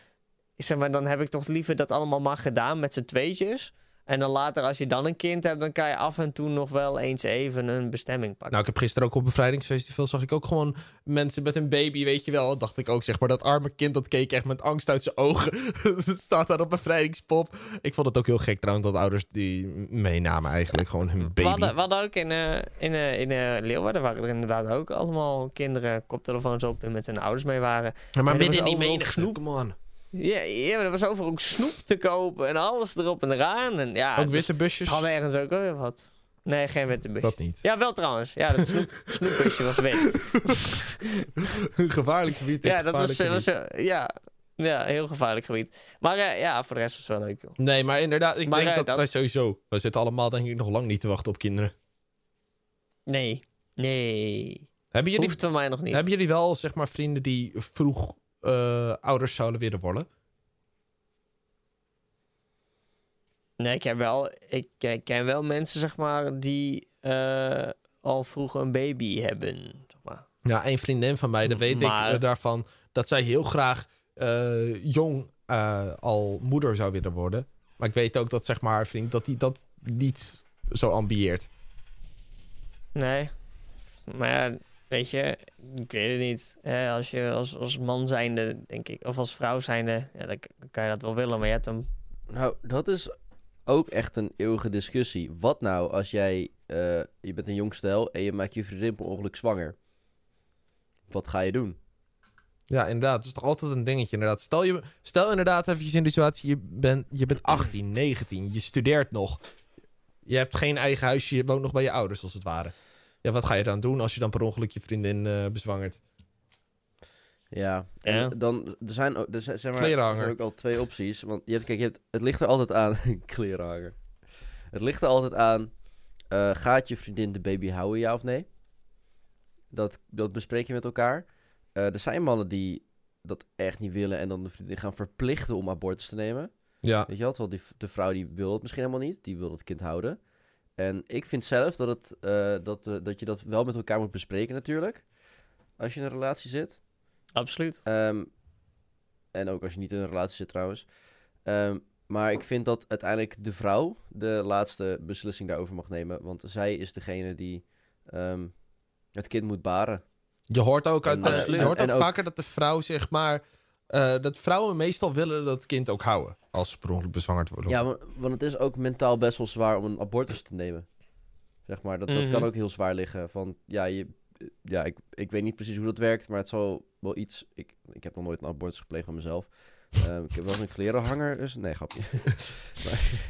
Zeg maar, dan heb ik toch liever dat allemaal maar gedaan met z'n tweetjes. En dan later, als je dan een kind hebt, dan kan je af en toe nog wel eens even een bestemming pakken. Nou, ik heb gisteren ook op bevrijdingsfestival zag ik ook gewoon mensen met een baby, weet je wel. Dacht ik ook, zeg maar, dat arme kind dat keek echt met angst uit zijn ogen. Staat daar op bevrijdingspop. Ik vond het ook heel gek trouwens dat ouders die meenamen eigenlijk gewoon hun we, baby. hadden, we hadden ook in, eh, in, eh, in eh, Leeuwarden waren er inderdaad ook allemaal kinderen koptelefoons op en met hun ouders mee waren. Ja, maar en midden in was die menigte, come on. Ja, ja, maar er was overal ook snoep te kopen en alles erop en eraan. En ja, Ook witte busjes? hadden ergens ook weer wat. Nee, geen witte bus. Dat niet. Ja, wel trouwens. Ja, dat snoep, snoepbusje was wit. Een gevaarlijk gebied. ja, dat was, was ja, ja, heel gevaarlijk gebied. Maar eh, ja, voor de rest was het wel leuk, joh. Nee, maar inderdaad, ik Maar, denk dat, dat- wij sowieso... We zitten allemaal denk ik nog lang niet te wachten op kinderen. Nee. Nee. Hebben jullie, Hoeft van mij nog niet. hebben jullie wel, zeg maar, vrienden die vroeg ouders zouden willen worden? Nee, ik heb wel... Ik, ik ken wel mensen, zeg maar, die eh, al vroeg een baby hebben. Zeg maar. Ja, een vriendin van mij, dat weet Maar- ik eh, daarvan, dat zij heel graag eh, jong eh, al moeder zou willen worden. Maar ik weet ook dat, zeg maar, haar vriend, dat hij dat niet zo ambieert. Nee. Maar ja, weet je, ik weet het niet. Eh, als je als, als man zijnde, denk ik, of als vrouw zijnde, ja, dan, kan je dat wel willen. Maar je hebt een... Nou, dat is ook echt een eeuwige discussie. Wat nou als jij, eh, je bent een jong stel en je maakt je vriendin per ongeluk zwanger? Wat ga je doen? Ja, inderdaad. Het is toch altijd een dingetje, inderdaad. Stel, je, stel inderdaad even in de situatie, je bent, je bent 18, 19, je studeert nog. Je hebt geen eigen huisje, je woont nog bij je ouders, als het ware. Ja, wat ga je dan doen als je dan per ongeluk je vriendin eh, bezwangert? Ja, en Ja. dan er zijn ook, er zijn, zeg maar, er ook al twee opties. Want je hebt, kijk, je hebt, het ligt er altijd aan. klerenhanger. Het ligt er altijd aan. eh, gaat je vriendin de baby houden, ja of nee? Dat, dat bespreek je met elkaar. Eh, er zijn mannen die dat echt niet willen en dan de vriendin gaan verplichten om abortus te nemen. Ja, Weet je wel, terwijl die, de vrouw die wil het misschien helemaal niet. Die wil het kind houden. En ik vind zelf dat, het, eh, dat, eh, dat je dat wel met elkaar moet bespreken natuurlijk. Als je in een relatie zit. Absoluut. Ehm, en ook als je niet in een relatie zit trouwens. Ehm, maar ik vind dat uiteindelijk de vrouw de laatste beslissing daarover mag nemen. Want zij is degene die ehm, het kind moet baren. je hoort ook, uit, En, je hoort en ook- vaker dat de vrouw, zeg maar... eh, dat vrouwen meestal willen dat kind ook houden. Als ze per ongeluk bezwangerd worden. Ja, want, want het is ook mentaal best wel zwaar om een abortus te nemen. Zeg maar, dat, dat Mhm. kan ook heel zwaar liggen. Van, ja, je, ja ik, ik weet niet precies hoe dat werkt, maar het zal wel iets... Ik, ik heb nog nooit een abortus gepleegd van mezelf. Ehm, ik heb wel eens een klerenhanger, dus... Nee, grapje. maar,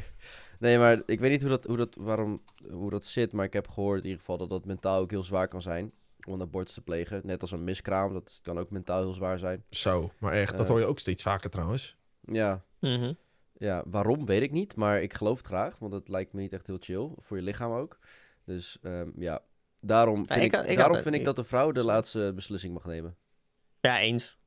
nee, maar ik weet niet hoe dat, hoe, dat, waarom, hoe dat zit, maar ik heb gehoord in ieder geval dat dat mentaal ook heel zwaar kan zijn. Om een abortus te plegen. Net als een miskraam, dat kan ook mentaal heel zwaar zijn. Zo, maar echt, dat Eh. hoor je ook steeds vaker trouwens. Ja, Mhm. Ja, waarom weet ik niet, maar ik geloof het graag, want het lijkt me niet echt heel chill voor je lichaam ook. Dus ehm, ja, daarom vind, ik daarom het vind ik dat de vrouw de laatste beslissing mag nemen Ja, eens.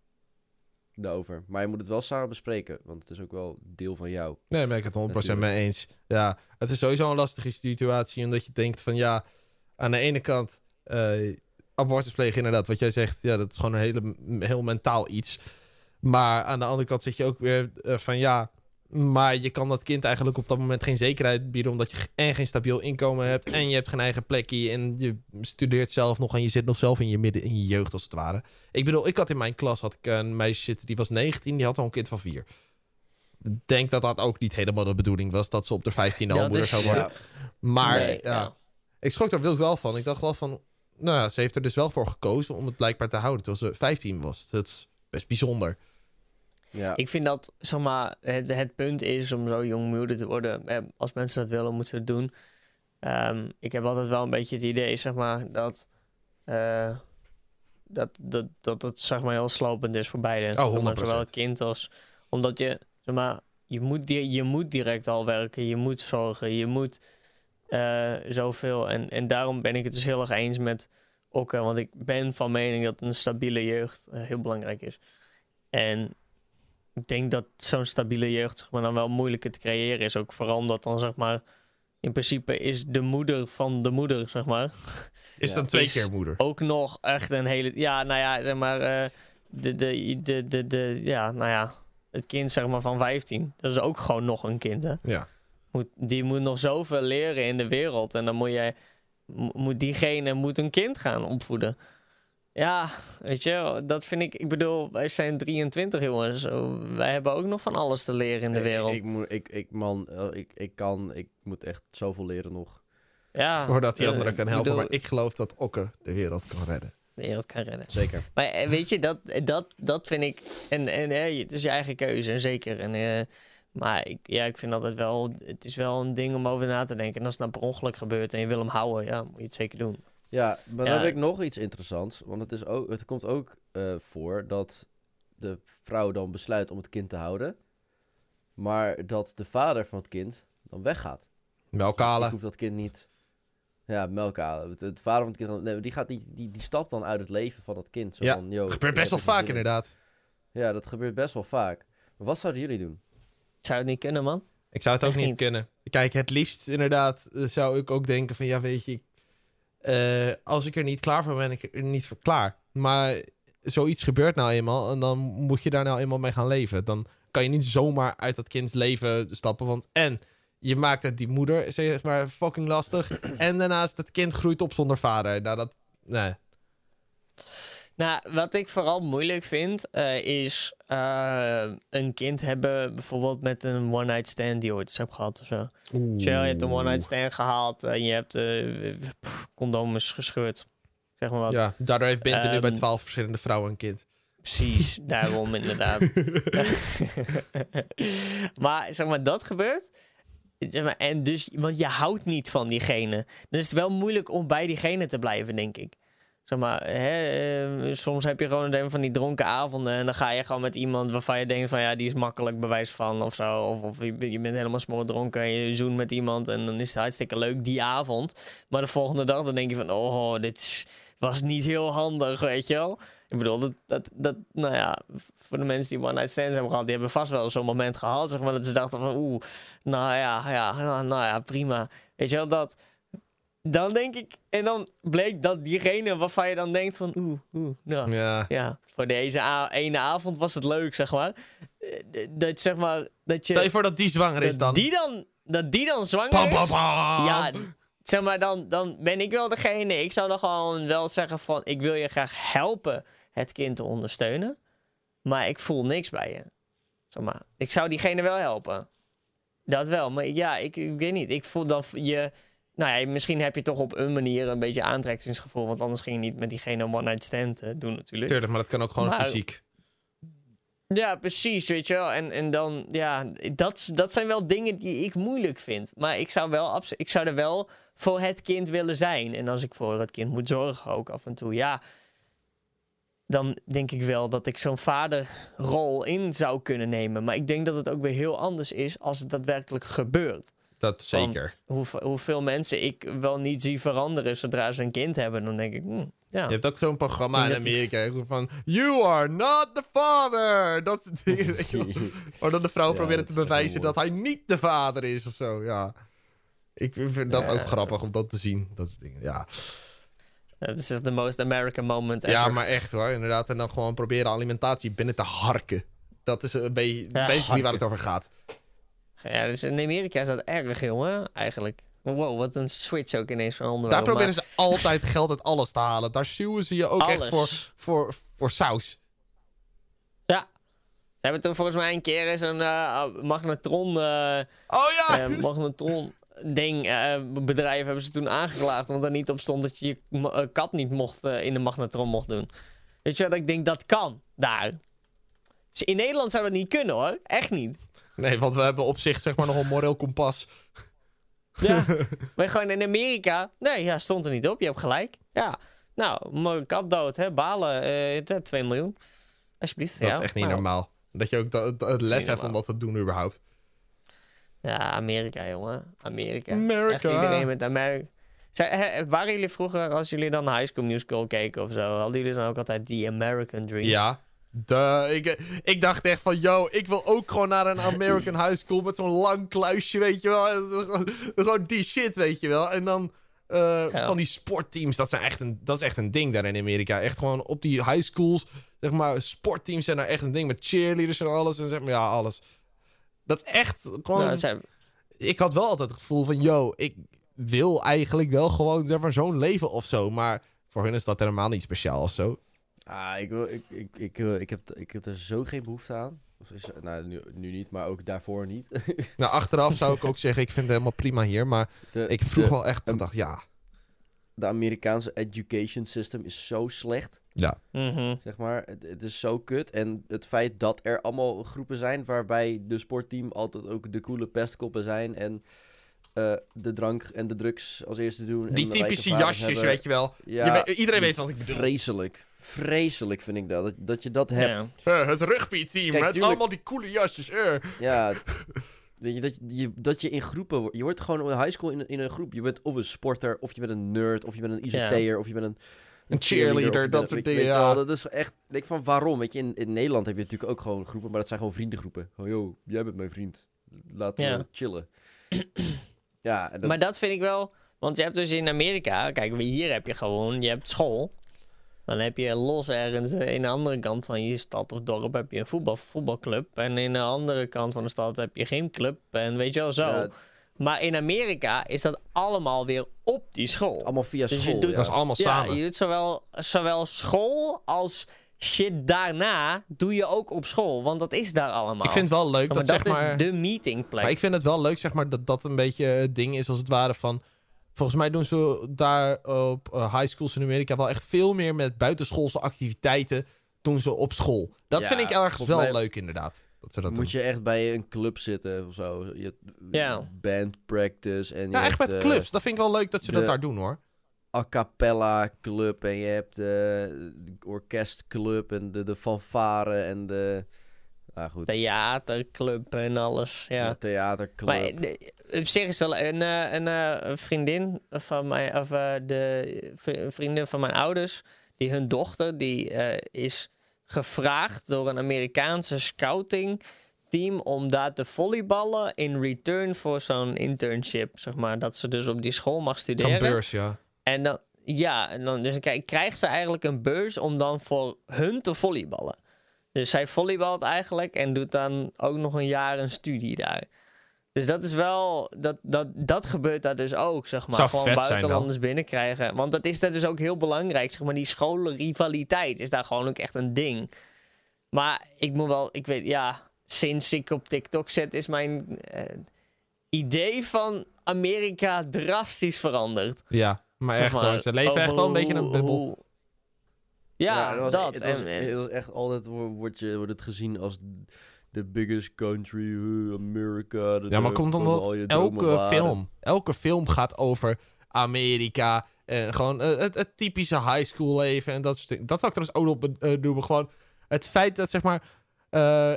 daarover. Maar je moet het wel samen bespreken, want het is ook wel deel van jou. Nee, daar ben ik het 100% Natuurlijk. mee eens. Ja, het is sowieso een lastige situatie. Omdat je denkt van ja, aan de ene kant eh, abortus plegen inderdaad. Wat jij zegt, ja, dat is gewoon een hele, heel mentaal iets. Maar aan de andere kant zit je ook weer eh, van ja, maar je kan dat kind eigenlijk op dat moment geen zekerheid bieden. Omdat je en geen stabiel inkomen hebt. En je hebt geen eigen plekje. En je studeert zelf nog. En je zit nog zelf in je midden in je jeugd als het ware. Ik bedoel, ik had in mijn klas had ik een meisje zitten die was 19. Die had al een kind van 4. Ik denk dat dat ook niet helemaal de bedoeling was. Dat ze op de 15 al moeder zou worden. Ja, Maar Nee, ja, ja. ik schrok er wel van. Ik dacht wel van, nou ja, ze heeft er dus wel voor gekozen om het blijkbaar te houden terwijl ze 15 was. Dat is best bijzonder. ja. Ik vind dat, zeg maar, het, het punt is om zo jong moeder te worden. Eh, Als mensen dat willen, moeten ze het doen. Ehm, ik heb altijd wel een beetje het idee, zeg maar, dat... eh, dat, dat, dat het zeg maar heel slopend is voor beide. Oh, Zeg maar, 100%. Zowel het kind als... Omdat je, zeg maar, je moet, je moet direct al werken. Je moet zorgen. Je moet eh, zoveel. En, en daarom ben ik het dus heel erg eens met Okke. Want ik ben van mening dat een stabiele jeugd eh, heel belangrijk is. En ik denk dat zo'n stabiele jeugd zeg maar, dan wel moeilijker te creëren is. Ook vooral omdat dan, zeg maar... In principe is de moeder van de moeder, zeg maar Is Ja. dan twee Is- keer moeder. ook nog echt een hele. Ja, nou ja, zeg maar. eh, de, de, de, de, de, ja, nou ja. Het kind zeg maar van 15. Dat is ook gewoon nog een kind, hè? Ja. Moet, die moet nog zoveel leren in de wereld. En dan moet jij, mo- moet diegene moet een kind gaan opvoeden. Ja, weet je, dat vind ik. Ik bedoel, wij zijn 23 jongens. Zo, Wij hebben ook nog van alles te leren in de wereld. Ik, moet, ik, ik, man, eh, ik, ik kan, ik moet echt zoveel leren nog. ja, Voordat die anderen kan helpen. bedoel, Maar ik geloof dat Okke de wereld kan redden. de wereld kan redden. Zeker. Maar eh, weet je, dat, dat, dat vind ik. En, en eh, het is je eigen keuze, en zeker. En, eh, maar ik, ja, ik vind altijd wel. Het is wel een ding om over na te denken. En als het nou per ongeluk gebeurt en je wil hem houden, ja, moet je het zeker doen. Ja, maar dan heb ik nog iets interessants. Want het, is ook, het komt ook eh, voor dat de vrouw dan besluit om het kind te houden. Maar dat de vader van het kind dan weggaat. Melk Ik halen. hoef dat kind niet... Ja, melk halen. Het, het vader van het kind, dan- nee, die, gaat, die, die, die stapt dan uit het leven van dat kind. Zo Ja, van, yo, Dat gebeurt best wel vaak inderdaad. Ja, dat gebeurt best wel vaak. Maar wat zouden jullie doen? Zou het niet kunnen, man? Ik zou het ook niet niet. kunnen. Kijk, het liefst inderdaad eh, zou ik ook denken van... Ja, weet je, eh, als ik er niet klaar voor ben, ben ik er niet voor klaar. Maar zoiets gebeurt nou eenmaal en dan moet je daar nou eenmaal mee gaan leven. Dan kan je niet zomaar uit dat kinds leven stappen. Want en je maakt het die moeder, zeg maar, fucking lastig. En daarnaast, het kind groeit op zonder vader. Nou, dat... Nee. Nou, wat ik vooral moeilijk vind, eh, is eh, een kind hebben bijvoorbeeld met een one-night stand die je ooit eens hebt gehad of zo. Je hebt een one-night stand gehad en je hebt eh pff, condooms gescheurd. Zeg maar wat. Ja, daardoor heeft Bente nu bij Ehm, twaalf verschillende vrouwen een kind. Precies, daarom inderdaad. maar zeg maar, dat gebeurt. Zeg maar, en dus, want je houdt niet van diegene. Dan is het wel moeilijk om bij diegene te blijven, denk ik. Zeg maar, eh, soms heb je gewoon een van die dronken avonden. En dan ga je gewoon met iemand waarvan je denkt van ja, die is makkelijk bewijs van of zo. Of, of je, bent- helemaal smoor dronken en je zoent met iemand. En dan is het hartstikke leuk die avond. Maar de volgende dag dan denk je van oh, dit was niet heel handig, weet je wel. Ik bedoel, dat, dat, dat, nou ja, voor de mensen die one-night stands hebben gehad, die hebben vast wel zo'n moment gehad, zeg maar, dat ze dachten van, oeh, nou ja, ja, nou ja, prima. Weet je wel, dat, dan denk ik, en dan bleek dat diegene waarvan je dan denkt van, oeh, oeh, nou, Ja. ja, voor deze ene avond was het leuk, zeg maar. Eh, Dat, zeg maar, dat je, Stel je voor dat die zwanger is dan. die dan, dat die dan zwanger is. Ja, zeg maar, dan, dan ben ik wel degene. Ik zou dan gewoon wel zeggen van... ik wil je graag helpen het kind te ondersteunen. Maar ik voel niks bij je. Zeg maar, ik zou diegene wel helpen. Dat wel, maar ja, ik, ik weet niet. Ik voel dan je... Nou ja, misschien heb je toch op een manier een beetje aantrekkingsgevoel. Want anders ging je niet met diegene een one-night stand eh, doen natuurlijk. Tuurlijk, maar dat kan ook gewoon Maar- fysiek. Ja, precies, weet je wel. En, en dan, ja, dat, dat zijn wel dingen die ik moeilijk vind. Maar ik zou, wel ik zou er wel voor het kind willen zijn. En als ik voor het kind moet zorgen ook af en toe, ja... Dan denk ik wel dat ik zo'n vaderrol in zou kunnen nemen. Maar ik denk dat het ook weer heel anders is als het daadwerkelijk gebeurt. Dat zeker. Hoe, hoeveel mensen ik wel niet zie veranderen zodra ze een kind hebben. Dan denk ik, hm, ja. Je hebt ook zo'n programma in die- Amerika. Zo van, you are not the father. Dat wel. Waar dan de vrouw Ja, probeert dat te is bewijzen dat hij niet de vader is of zo. Ja. Ik vind dat Ja. ook grappig om dat te zien. Dat soort dingen. Ja. Dat is de most American moment ever. ja, maar echt hoor. Inderdaad. En dan gewoon proberen alimentatie binnen te harken. Dat is een beetje, Ja, basically waar het over gaat. Ja, dus in Amerika is dat erg, jongen, eigenlijk. Wow, wat een switch ook ineens van onderwerp. Daar proberen ze altijd geld uit alles te halen. Daar suwen ze je ook maar echt voor, alles. voor, voor saus. Ja. Ze hebben toen volgens mij een keer zo'n eh, magnetron, eh, Oh ja! eh, magnetron ding, bedrijf hebben ze toen aangeklaagd. Want er niet op stond dat je je kat niet mocht, in de magnetron mocht doen. Weet je wat, ik denk dat kan, daar. Dus in Nederland zou dat niet kunnen hoor, echt niet. Nee, want we hebben op zich zeg maar nog een moreel kompas. Ja, maar gewoon in Amerika. Nee, ja, stond er niet op. Je hebt gelijk. Ja, nou, mijn kat dood, hè, balen. eh het, eh, 2 miljoen. Alsjeblieft. Dat is echt niet Nou, normaal. Dat je ook dat, het- lef hebt om dat te doen überhaupt. Ja, Amerika, jongen. Amerika. Amerika. Echt iedereen met Amerika. Zij, waren jullie vroeger, als jullie dan High School Musical keken of zo, hadden jullie dan ook altijd die American Dream? Ja. De, ik, ik dacht echt van, yo, ik wil ook gewoon naar een American High School met zo'n lang kluisje, weet je wel. Gewoon die shit, weet je wel. En dan eh, Ja. van die sportteams, dat, zijn echt een, dat is echt een ding daar in Amerika. Echt gewoon op die high schools, zeg maar, sportteams zijn daar echt een ding met cheerleaders en alles. En zeg maar, ja, alles. Dat is echt gewoon... Nou, zijn, ik had wel altijd het gevoel van, yo, ik wil eigenlijk wel gewoon zeg maar, zo'n leven of zo. Maar voor hun is dat helemaal niet speciaal of zo. Ah, ik, wil, ik, ik, ik, ik, heb, ik heb er zo geen behoefte aan. Of is, nou, nu, nu niet, maar ook daarvoor niet. Nou, achteraf zou ik ook zeggen, ik vind het helemaal prima hier. Maar De, ik vroeg de, wel echt, een- ik dacht, ja. de Amerikaanse education system is zo slecht, Ja, Mhm. zeg maar. Het, het is zo kut. En het feit dat er allemaal groepen zijn waarbij de sportteam altijd ook de coole pestkoppen zijn. En eh, de drank en de drugs als eerste doen. die typische jasjes, hebben. weet je wel. Ja, Je iedereen weet wat ik bedoel. Vreselijk. Vreselijk vind ik dat. Dat, dat je dat hebt. Ja. Eh, het rugby-team, met tuurlijk- allemaal die coole jasjes. eh. Ja, weet je, dat, je, dat je in groepen wordt. Je wordt gewoon in high school in, in een groep. Je bent of een sporter, of je bent een nerd, of je bent een ICT'er, of je bent een, Een cheerleader, dat soort dingen, ja. dat is echt... Ik denk van, waarom? Weet je, in, in Nederland heb je natuurlijk ook gewoon groepen, maar dat zijn gewoon vriendengroepen. Oh, yo, jij bent mijn vriend. Laten Ja. we chillen. ja, dat, Maar dat vind ik wel... Want je hebt dus in Amerika... Kijk, hier heb je gewoon... Je hebt school. Dan heb je los ergens eh, in de andere kant van je stad of dorp... heb je een voetbal, voetbalclub. En in de andere kant van de stad heb je geen club. En weet je wel, zo. ja, Maar in Amerika is dat allemaal weer op die school. allemaal via Dus je school. doet- ja. Dat is allemaal ja, samen. je doet zowel, zowel school als shit daarna... doe je ook op school. Want dat is daar allemaal. Ik vind het wel leuk maar dat, dat zeg maar... is de meetingplek. Maar ik vind het wel leuk, zeg maar, dat dat een beetje het ding is als het ware van... Volgens mij doen ze daar op eh, high schools in Amerika wel echt veel meer met buitenschoolse activiteiten doen ze op school. Dat Ja, vind ik ergens wel mij leuk inderdaad. Dat ze dat Moet doen. je echt bij een club zitten of zo. Je hebt Ja. band practice en je Ja, echt hebt, met eh, clubs. Dat vind ik wel leuk dat ze dat daar doen hoor. a cappella club en je hebt eh, de orkestclub en de, de fanfare en de... Goed. Theaterclub en alles. Ja. De theaterclub. Maar de- op zich is wel een, eh, een, eh, een vriendin van mij, of eh, de vri- vriendin van mijn ouders, die hun dochter, die eh, is gevraagd door een Amerikaanse scouting team om daar te volleyballen in return voor zo'n internship, zeg maar, dat ze dus op die school mag Zo'n studeren. beurs, ja. En dan, ja, en dan dus kijk, krijgt ze eigenlijk een beurs om dan voor hun te volleyballen. Dus zij volleybalt eigenlijk en doet dan ook nog een jaar een studie daar. Dus dat is wel, dat, dat, dat gebeurt daar dus ook, zeg maar. Zou Gewoon buitenlanders binnenkrijgen. Want dat is daar dus ook heel belangrijk, zeg maar. Die scholenrivaliteit is daar gewoon ook echt een ding. Maar ik moet wel, ik weet, ja, sinds ik op TikTok zit, is mijn eh, idee van Amerika drastisch veranderd. Ja, maar echt maar, hoor. Ze leven echt wel een beetje in een bubbel. Ja, was- dat. Het was, en, het was echt altijd wo- wordt, je, wordt het gezien als the biggest country, America. dat Ja, maar komt je dromen elke waren. film, elke film gaat over Amerika en gewoon eh, het, het typische high school leven en dat soort dingen. Dat zou ik trouwens ook nog be- eh, noemen. Gewoon het feit dat zeg maar eh,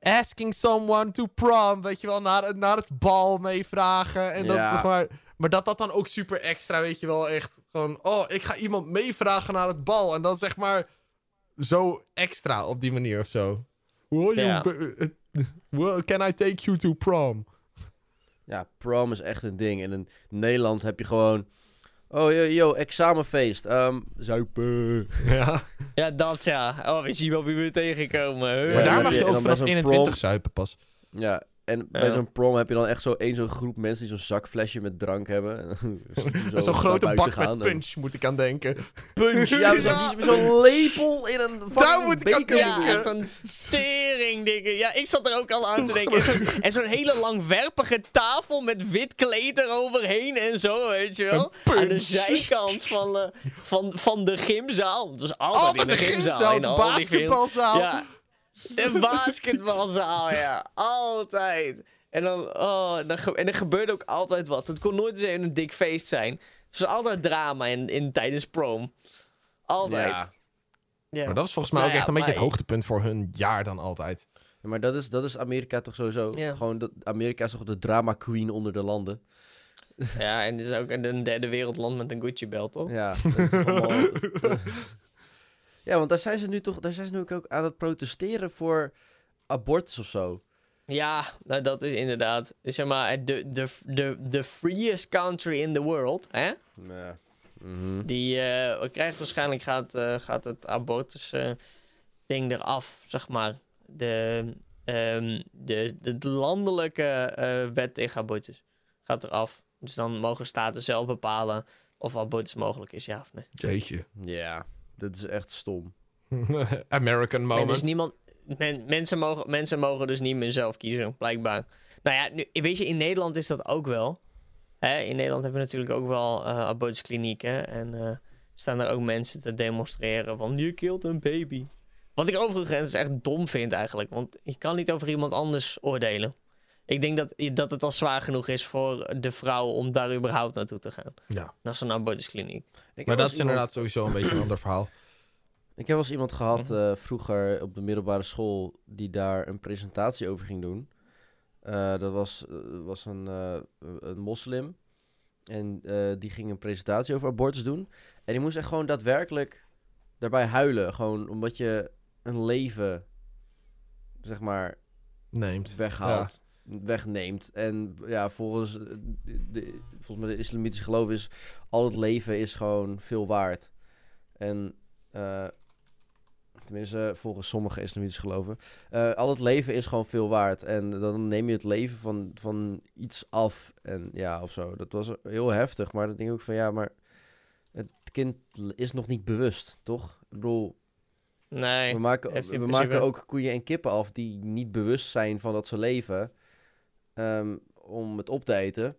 asking someone to prom, weet je wel, naar, het- naar het bal meevragen en dat Ja. zeg maar. Maar dat dat dan ook super extra, weet je wel, echt gewoon, oh, ik ga iemand meevragen naar het bal en dan zeg maar zo extra op die manier of zo. Will you eh, can I take you to prom? Ja, prom is echt een ding. En in Nederland heb je gewoon... Oh, yo, yo examenfeest. Ehm zuipen. Ja. ja, dat ja. Oh, we zien wel wie we tegenkomen. Ja, Maar daar mag je ook vanaf zo'n 21 prom- zuipen pas. Ja, en bij Ja. zo'n prom heb je dan echt zo één zo'n groep mensen die zo'n zakflesje met drank hebben. Zo Zo'n naar grote bak gaan met en- punch moet ik aan denken. Punch, ja, met zo'n- Ja. met zo'n lepel in een fucking moet ik aan denken. Ja, echt zo'n tering dingen. Ja, ik zat er ook al aan te denken. En zo'n, hele langwerpige tafel met wit kleed eroverheen en zo, weet je wel. Een Aan de zijkant van, de van, van de gymzaal. Het was altijd, Altijd in de de gymzaal. gymzaal, in de basketbalzaal. Ja, de basketbalzaal, ja. Altijd. En dan, oh, dan ge- en er gebeurde ook altijd wat. Het kon nooit eens even een dik feest zijn. Het was altijd drama in, in, tijdens prom. Altijd. Ja. Ja. Maar dat was volgens mij Nou ook echt ja, een beetje het hoogtepunt voor hun jaar dan altijd. Ja, maar dat is, dat is Amerika toch sowieso. Ja. Gewoon dat, Amerika is toch de drama queen onder de landen. Ja, en dit is ook een derde wereldland met een Gucci-belt, toch? Ja, dat is allemaal... ja, want daar zijn ze nu toch daar zijn ze nu ook aan het protesteren voor abortus of zo. Ja, nou, dat is inderdaad, zeg maar, de, de, de, de freest country in the world, hè? Ja. Mhm. Die eh, krijgt waarschijnlijk, gaat, eh, gaat het abortus eh, ding eraf, zeg maar. De, ehm, de, de, de landelijke eh, wet tegen abortus gaat eraf. Dus dan mogen staten zelf bepalen of abortus mogelijk is, ja of nee. Jeetje. Ja, dat is echt stom. American En moment. dus niemand, men- mensen, mogen, mensen mogen dus niet meer zelf kiezen, blijkbaar. Nou ja, nu, weet je, in Nederland is dat ook wel. Hè? In Nederland hebben we natuurlijk ook wel eh abortusklinieken. En eh, staan er ook mensen te demonstreren van je kilt een baby. Wat ik overigens echt dom vind eigenlijk. Want je kan niet over iemand anders oordelen. Ik denk dat, dat het al zwaar genoeg is voor de vrouw om daar überhaupt naartoe te gaan. Ja. Naar zo'n abortuskliniek. Ik Maar dat is iemand- inderdaad sowieso een beetje een ander verhaal. Ik heb wel eens iemand gehad Mhm. eh, vroeger op de middelbare school die daar een presentatie over ging doen. Eh, dat was, eh, was een, eh, een moslim. En eh, die ging een presentatie over abortus doen. En die moest echt gewoon daadwerkelijk daarbij huilen. Gewoon omdat je een leven, zeg maar, Neemt. weghaalt, wegneemt. En ja, volgens, eh, de, volgens mij de islamitische geloof is al het leven is gewoon veel waard. En eh, tenminste, volgens sommige islamitische geloven, eh, al het leven is gewoon veel waard. En dan neem je het leven van, van iets af. En ja, of zo. Dat was heel heftig. Maar dan denk ik ook van ja, maar het kind is nog niet bewust, toch? Ik bedoel, Nee. we maken, we maken ook koeien en kippen af die niet bewust zijn van dat ze leven. Ehm, om het op te eten.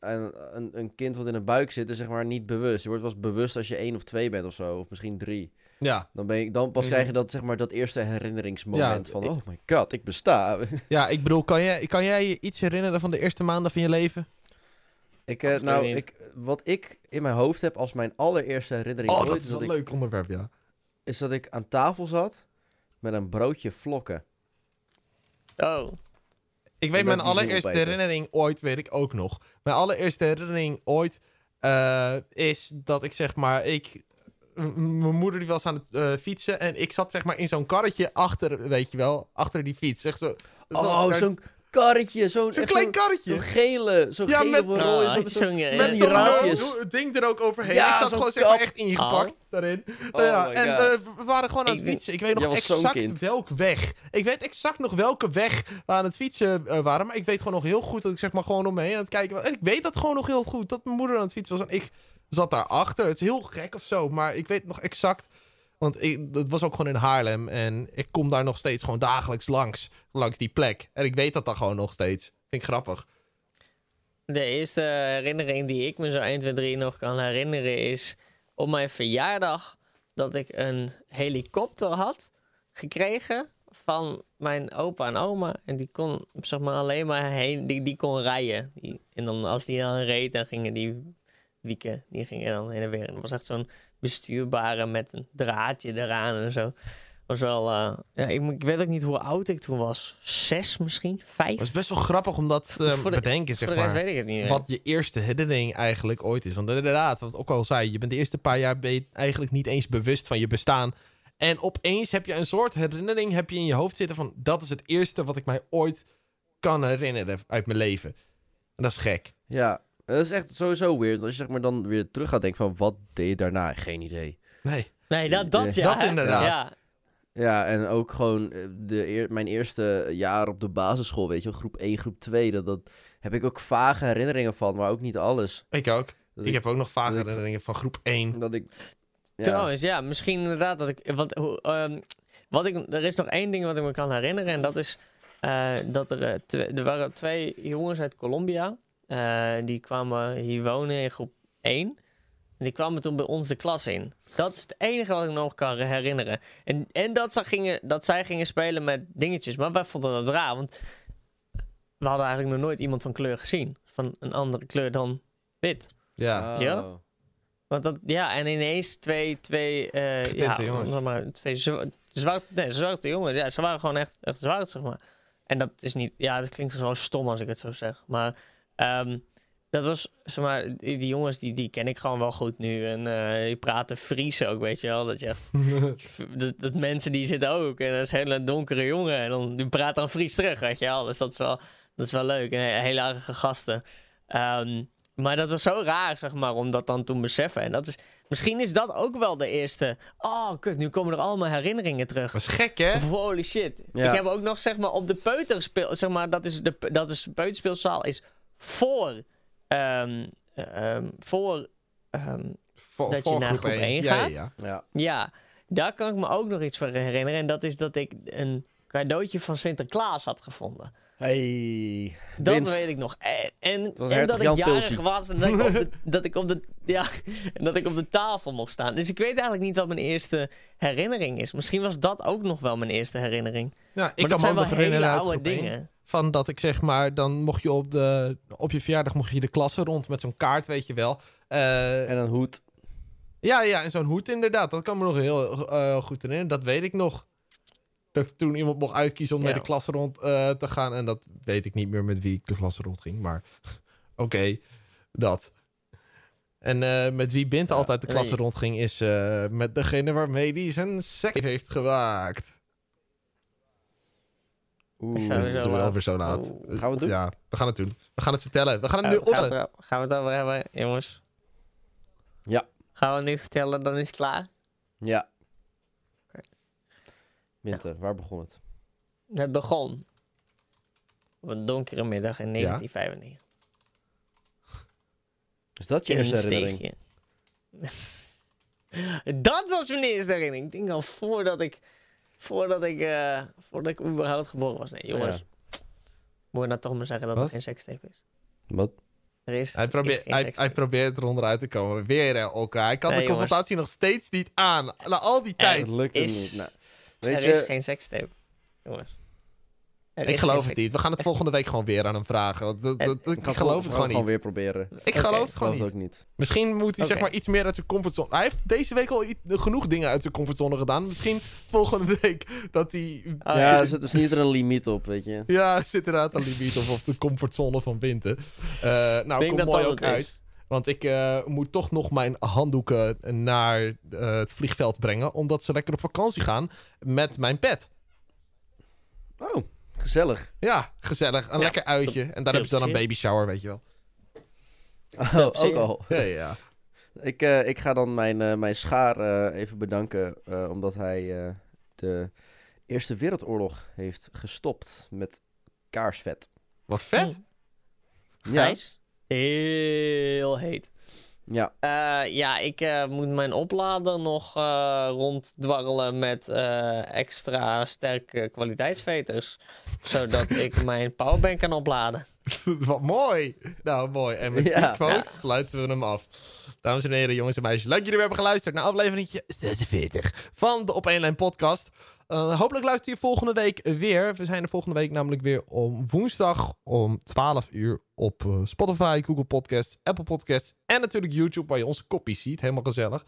En een, een kind wat in een buik zit is zeg maar niet bewust. Je wordt pas bewust als je één of twee bent of zo. Of misschien drie. Ja. Dan, ben je, dan pas krijg je dat, zeg maar, dat eerste herinneringsmoment Ja, van... ik- Oh my god, ik besta. ja, ik bedoel, kan jij, kan jij je iets herinneren van de eerste maanden van je leven? ik, eh, nou, ik, wat ik in mijn hoofd heb als mijn allereerste herinnering Oh, ooit... dat is wel ik, een leuk onderwerp, ja. is dat ik aan tafel zat met een broodje vlokken. Oh. Ik weet mijn allereerste herinnering ooit, weet ik ook nog. Mijn allereerste herinnering ooit eh, is dat ik zeg maar, ik... Mijn moeder die was aan het eh, fietsen en ik zat zeg maar in zo'n karretje achter, weet je wel, achter die fiets. Zeg zo, Oh, zo'n karretje. Zo'n klein karretje. Zo'n gele, zo'n Ja, gele met- Oh, zo'n, eh, Met die zo'n ding er ook overheen. Ja, ik zat gewoon zeg maar echt ingepakt daarin. Nou Oh ja, en eh, we waren gewoon aan het fietsen. Ik weet nog exact welke weg. Ik weet exact nog welke weg we aan het fietsen eh, waren. Maar ik weet gewoon nog heel goed dat ik zeg maar gewoon om me heen aan het kijken was. En ik weet dat gewoon nog heel goed. Dat mijn moeder aan het fietsen was en ik zat daarachter. Het is heel gek of zo. Maar ik weet nog exact. Want ik, het was ook gewoon in Haarlem. En ik kom daar nog steeds gewoon dagelijks langs. Langs die plek. En ik weet dat dan gewoon nog steeds. Vind ik grappig. De eerste herinnering die ik me zo 1, 2, 3 nog kan herinneren is op mijn verjaardag dat ik een helikopter had gekregen van mijn opa en oma. En die kon zeg maar alleen maar heen, die, die kon rijden. En dan als die dan reed, dan gingen die wieken, die gingen dan heen en weer. En dat was echt zo'n bestuurbare met een draadje eraan en zo. Was wel, eh, ja, ik, ik weet ook niet hoe oud ik toen was. Zes misschien? Vijf? Het is best wel grappig om dat te de- bedenken, zeg Voor de rest maar. weet ik het niet wat je eerste herinnering eigenlijk ooit is. Want inderdaad, wat ik ook al zei, je bent de eerste paar jaar ben je eigenlijk niet eens bewust van je bestaan. En opeens heb je een soort herinnering heb je in je hoofd zitten van dat is het eerste wat ik mij ooit kan herinneren uit mijn leven. En dat is gek. Ja, dat is echt sowieso weird. Als je zeg maar dan weer terug gaat denken van wat deed je daarna? Geen idee. Nee. Nee, dat, dat ja. Dat inderdaad. Ja, Ja, en ook gewoon eh, de eer- mijn eerste jaar op de basisschool, weet je groep 1, groep 2, dat, dat heb ik ook vage herinneringen van, maar ook niet alles. Ik ook. Dat Ik heb ook nog vage ik- herinneringen van groep 1. Dat ik... Ja. Trouwens, ja, misschien inderdaad dat ik. Wat, hoe, ehm, wat ik. Er is nog één ding wat ik me kan herinneren. En dat is eh, dat er, eh, twee- er waren twee jongens uit Colombia. Eh, die kwamen hier wonen in groep 1. En die kwamen toen bij ons de klas in. Dat is het enige wat ik nog kan herinneren. En, en dat, ze gingen, dat zij gingen spelen met dingetjes. Maar wij vonden dat raar. Want we hadden eigenlijk nog nooit iemand van kleur gezien. Van een andere kleur dan wit. Ja. Oh. Ja? Want dat, ja, en ineens twee, twee, eh Getinte ja, jongens. zeg maar, twee zwa- zwart, nee, zwarte jongens. Ja, ze waren gewoon echt, echt zwart, zeg maar. En dat is niet, ja, dat klinkt zo stom als ik het zo zeg. Maar ehm, dat was, zeg maar, die, die jongens, die, die ken ik gewoon wel goed nu. En eh, die praten Fries ook, weet je wel. Dat je echt, dat, dat mensen die zitten ook. En dat is een hele donkere jongen. En dan, die praat dan Fries terug, weet je wel. Dus dat is wel, dat is wel leuk. En hele aardige gasten. Ehm, maar dat was zo raar, zeg maar, om dat dan toen beseffen. En dat is, Misschien is dat ook wel de eerste. Oh, kut, nu komen er allemaal herinneringen terug. Dat is gek, hè? Of holy shit. Ja. Ik heb ook nog, zeg maar, op de peuterspeel... Zeg maar, dat is de, dat is de peuterspeelzaal is voor... ehm, ehm, voor... ehm, Voor, dat je naar groep groep één. één Ja, ja, gaat. ja. Ja. ja, daar kan ik me ook nog iets van herinneren. En dat is dat ik een cadeautje van Sinterklaas had gevonden. Hey. Dat Winst. weet ik nog. En, en, dat ik jarig Pilsie. was en dat ik, op de, dat, ik op de, ja, en dat ik op de tafel mocht staan. Dus ik weet eigenlijk niet wat mijn eerste herinnering is. Misschien was dat ook nog wel mijn eerste herinnering. Ja, ik maar kan dat me zijn ook wel hele oude dingen. Van dat ik zeg maar, dan mocht je op, de, op je verjaardag mocht je de klasse rond met zo'n kaart, weet je wel. Eh, En een hoed. ja, ja, en zo'n hoed inderdaad. Dat kan me nog heel eh, goed herinneren. Dat weet ik nog. Dat ik toen iemand mocht uitkiezen om Ja. met de klasse rond eh, te gaan. En dat weet ik niet meer met wie ik de klasse rond ging. Maar oké, dat. En met wie Bint Ja, altijd de klasse die- rond ging, is met degene waarmee hij zijn seks heeft gemaakt. Oeh. Dus dat het is wel weer zo laat. Oeh. Gaan we het doen? Ja, we gaan het doen. We gaan het vertellen. We gaan het nu gaan, we opnemen. het, er- gaan we het over hebben, jongens? Ja. Gaan we nu vertellen, dan is het klaar. Ja. Oké. Minte, waar begon het? Het begon op een donkere middag in 1995. Is dat je in een eerste herinnering? steegje. dat was mijn eerste herinnering. Ik denk al voordat ik, voordat ik, eh, voordat ik überhaupt geboren was. Nee, jongens. Ja. Moet je nou toch maar zeggen dat Wat? er geen sekstape is? Wat? Er is, Hij, is probeert, geen hij, sekstape. hij probeert er onderuit te komen. Weer hè, elkaar. Hij kan Nee, de jongens. confrontatie nog steeds niet aan. Na al die tijd. Dat lukt hem niet. Nou, weet er je, is geen sekstape. Jongens. Er Ik geloof het niet. We gaan het volgende week gewoon weer aan hem vragen. dat- dat- ik geloof het gewoon niet. weer proberen. Ik geloof het gewoon niet. ook niet. Misschien moet hij zeg maar iets meer uit zijn comfortzone. Hij heeft deze week al genoeg dingen uit zijn comfortzone gedaan. Misschien volgende week dat hij... Oh, ja, er zit dus niet er een limiet op, weet je. Ja, er zit inderdaad een limiet op, op de comfortzone van Winter. Eh nou, Ik denk komt dat mooi dat ook uit. is. Want ik eh, moet toch nog mijn handdoeken naar eh, het vliegveld brengen. Omdat ze lekker op vakantie gaan met mijn pet. Oh, gezellig. Ja, gezellig. Een Ja, lekker uitje. En daar hebben ze dan een baby shower, weet je wel. Oh, ook al. Ja, ja. Ik, eh, ik ga dan mijn, eh, mijn schaar eh, even bedanken, eh, omdat hij eh, de Eerste Wereldoorlog heeft gestopt met kaarsvet. Wat vet. Ja, Gijs? Heel heet. Ja. Eh, ja, ik eh, moet mijn oplader nog eh, ronddwarrelen met extra sterke kwaliteitsveters. zodat ik mijn powerbank kan opladen. Wat mooi. Nou, mooi. En met Ja. die quote Ja. sluiten we hem af. Dames en heren, jongens en meisjes. Leuk dat jullie weer hebben geluisterd naar aflevering 46 van de Op 1 Lijn podcast. Eh, hopelijk luister je volgende week weer. We zijn er volgende week namelijk weer om woensdag om 12 uur op eh, Spotify, Google Podcasts, Apple Podcasts en natuurlijk YouTube waar je onze kopies ziet. Helemaal gezellig.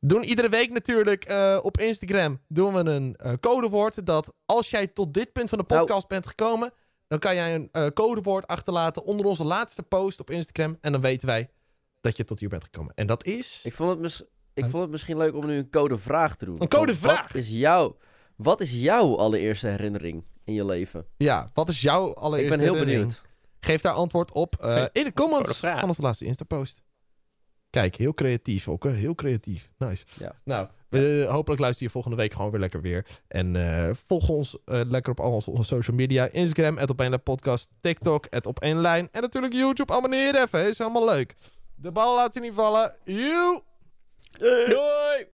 Doen iedere week natuurlijk eh, op Instagram doen we een codewoord dat als jij tot dit punt van de Nou. podcast bent gekomen, dan kan jij een codewoord achterlaten onder onze laatste post op Instagram en dan weten wij dat je tot hier bent gekomen. En dat is Ik vond, het mis- ik vond het misschien leuk om nu een codevraag te doen. Een codevraag? Wat is, jouw, wat is jouw allereerste herinnering in je leven? ja, wat is jouw allereerste ik ben heel benieuwd. Geef daar antwoord op eh, in de comments van onze laatste Insta post. Kijk, heel creatief ook, hè? heel creatief. Nice. Ja. Nou, we, hopelijk luister je volgende week gewoon weer lekker weer. En eh, volg ons eh, lekker op al onze, social media. Instagram, het op lijn podcast. TikTok, het op één lijn. En natuurlijk YouTube. Abonneer even, is helemaal leuk. De bal laat je niet vallen. Joe! Doei!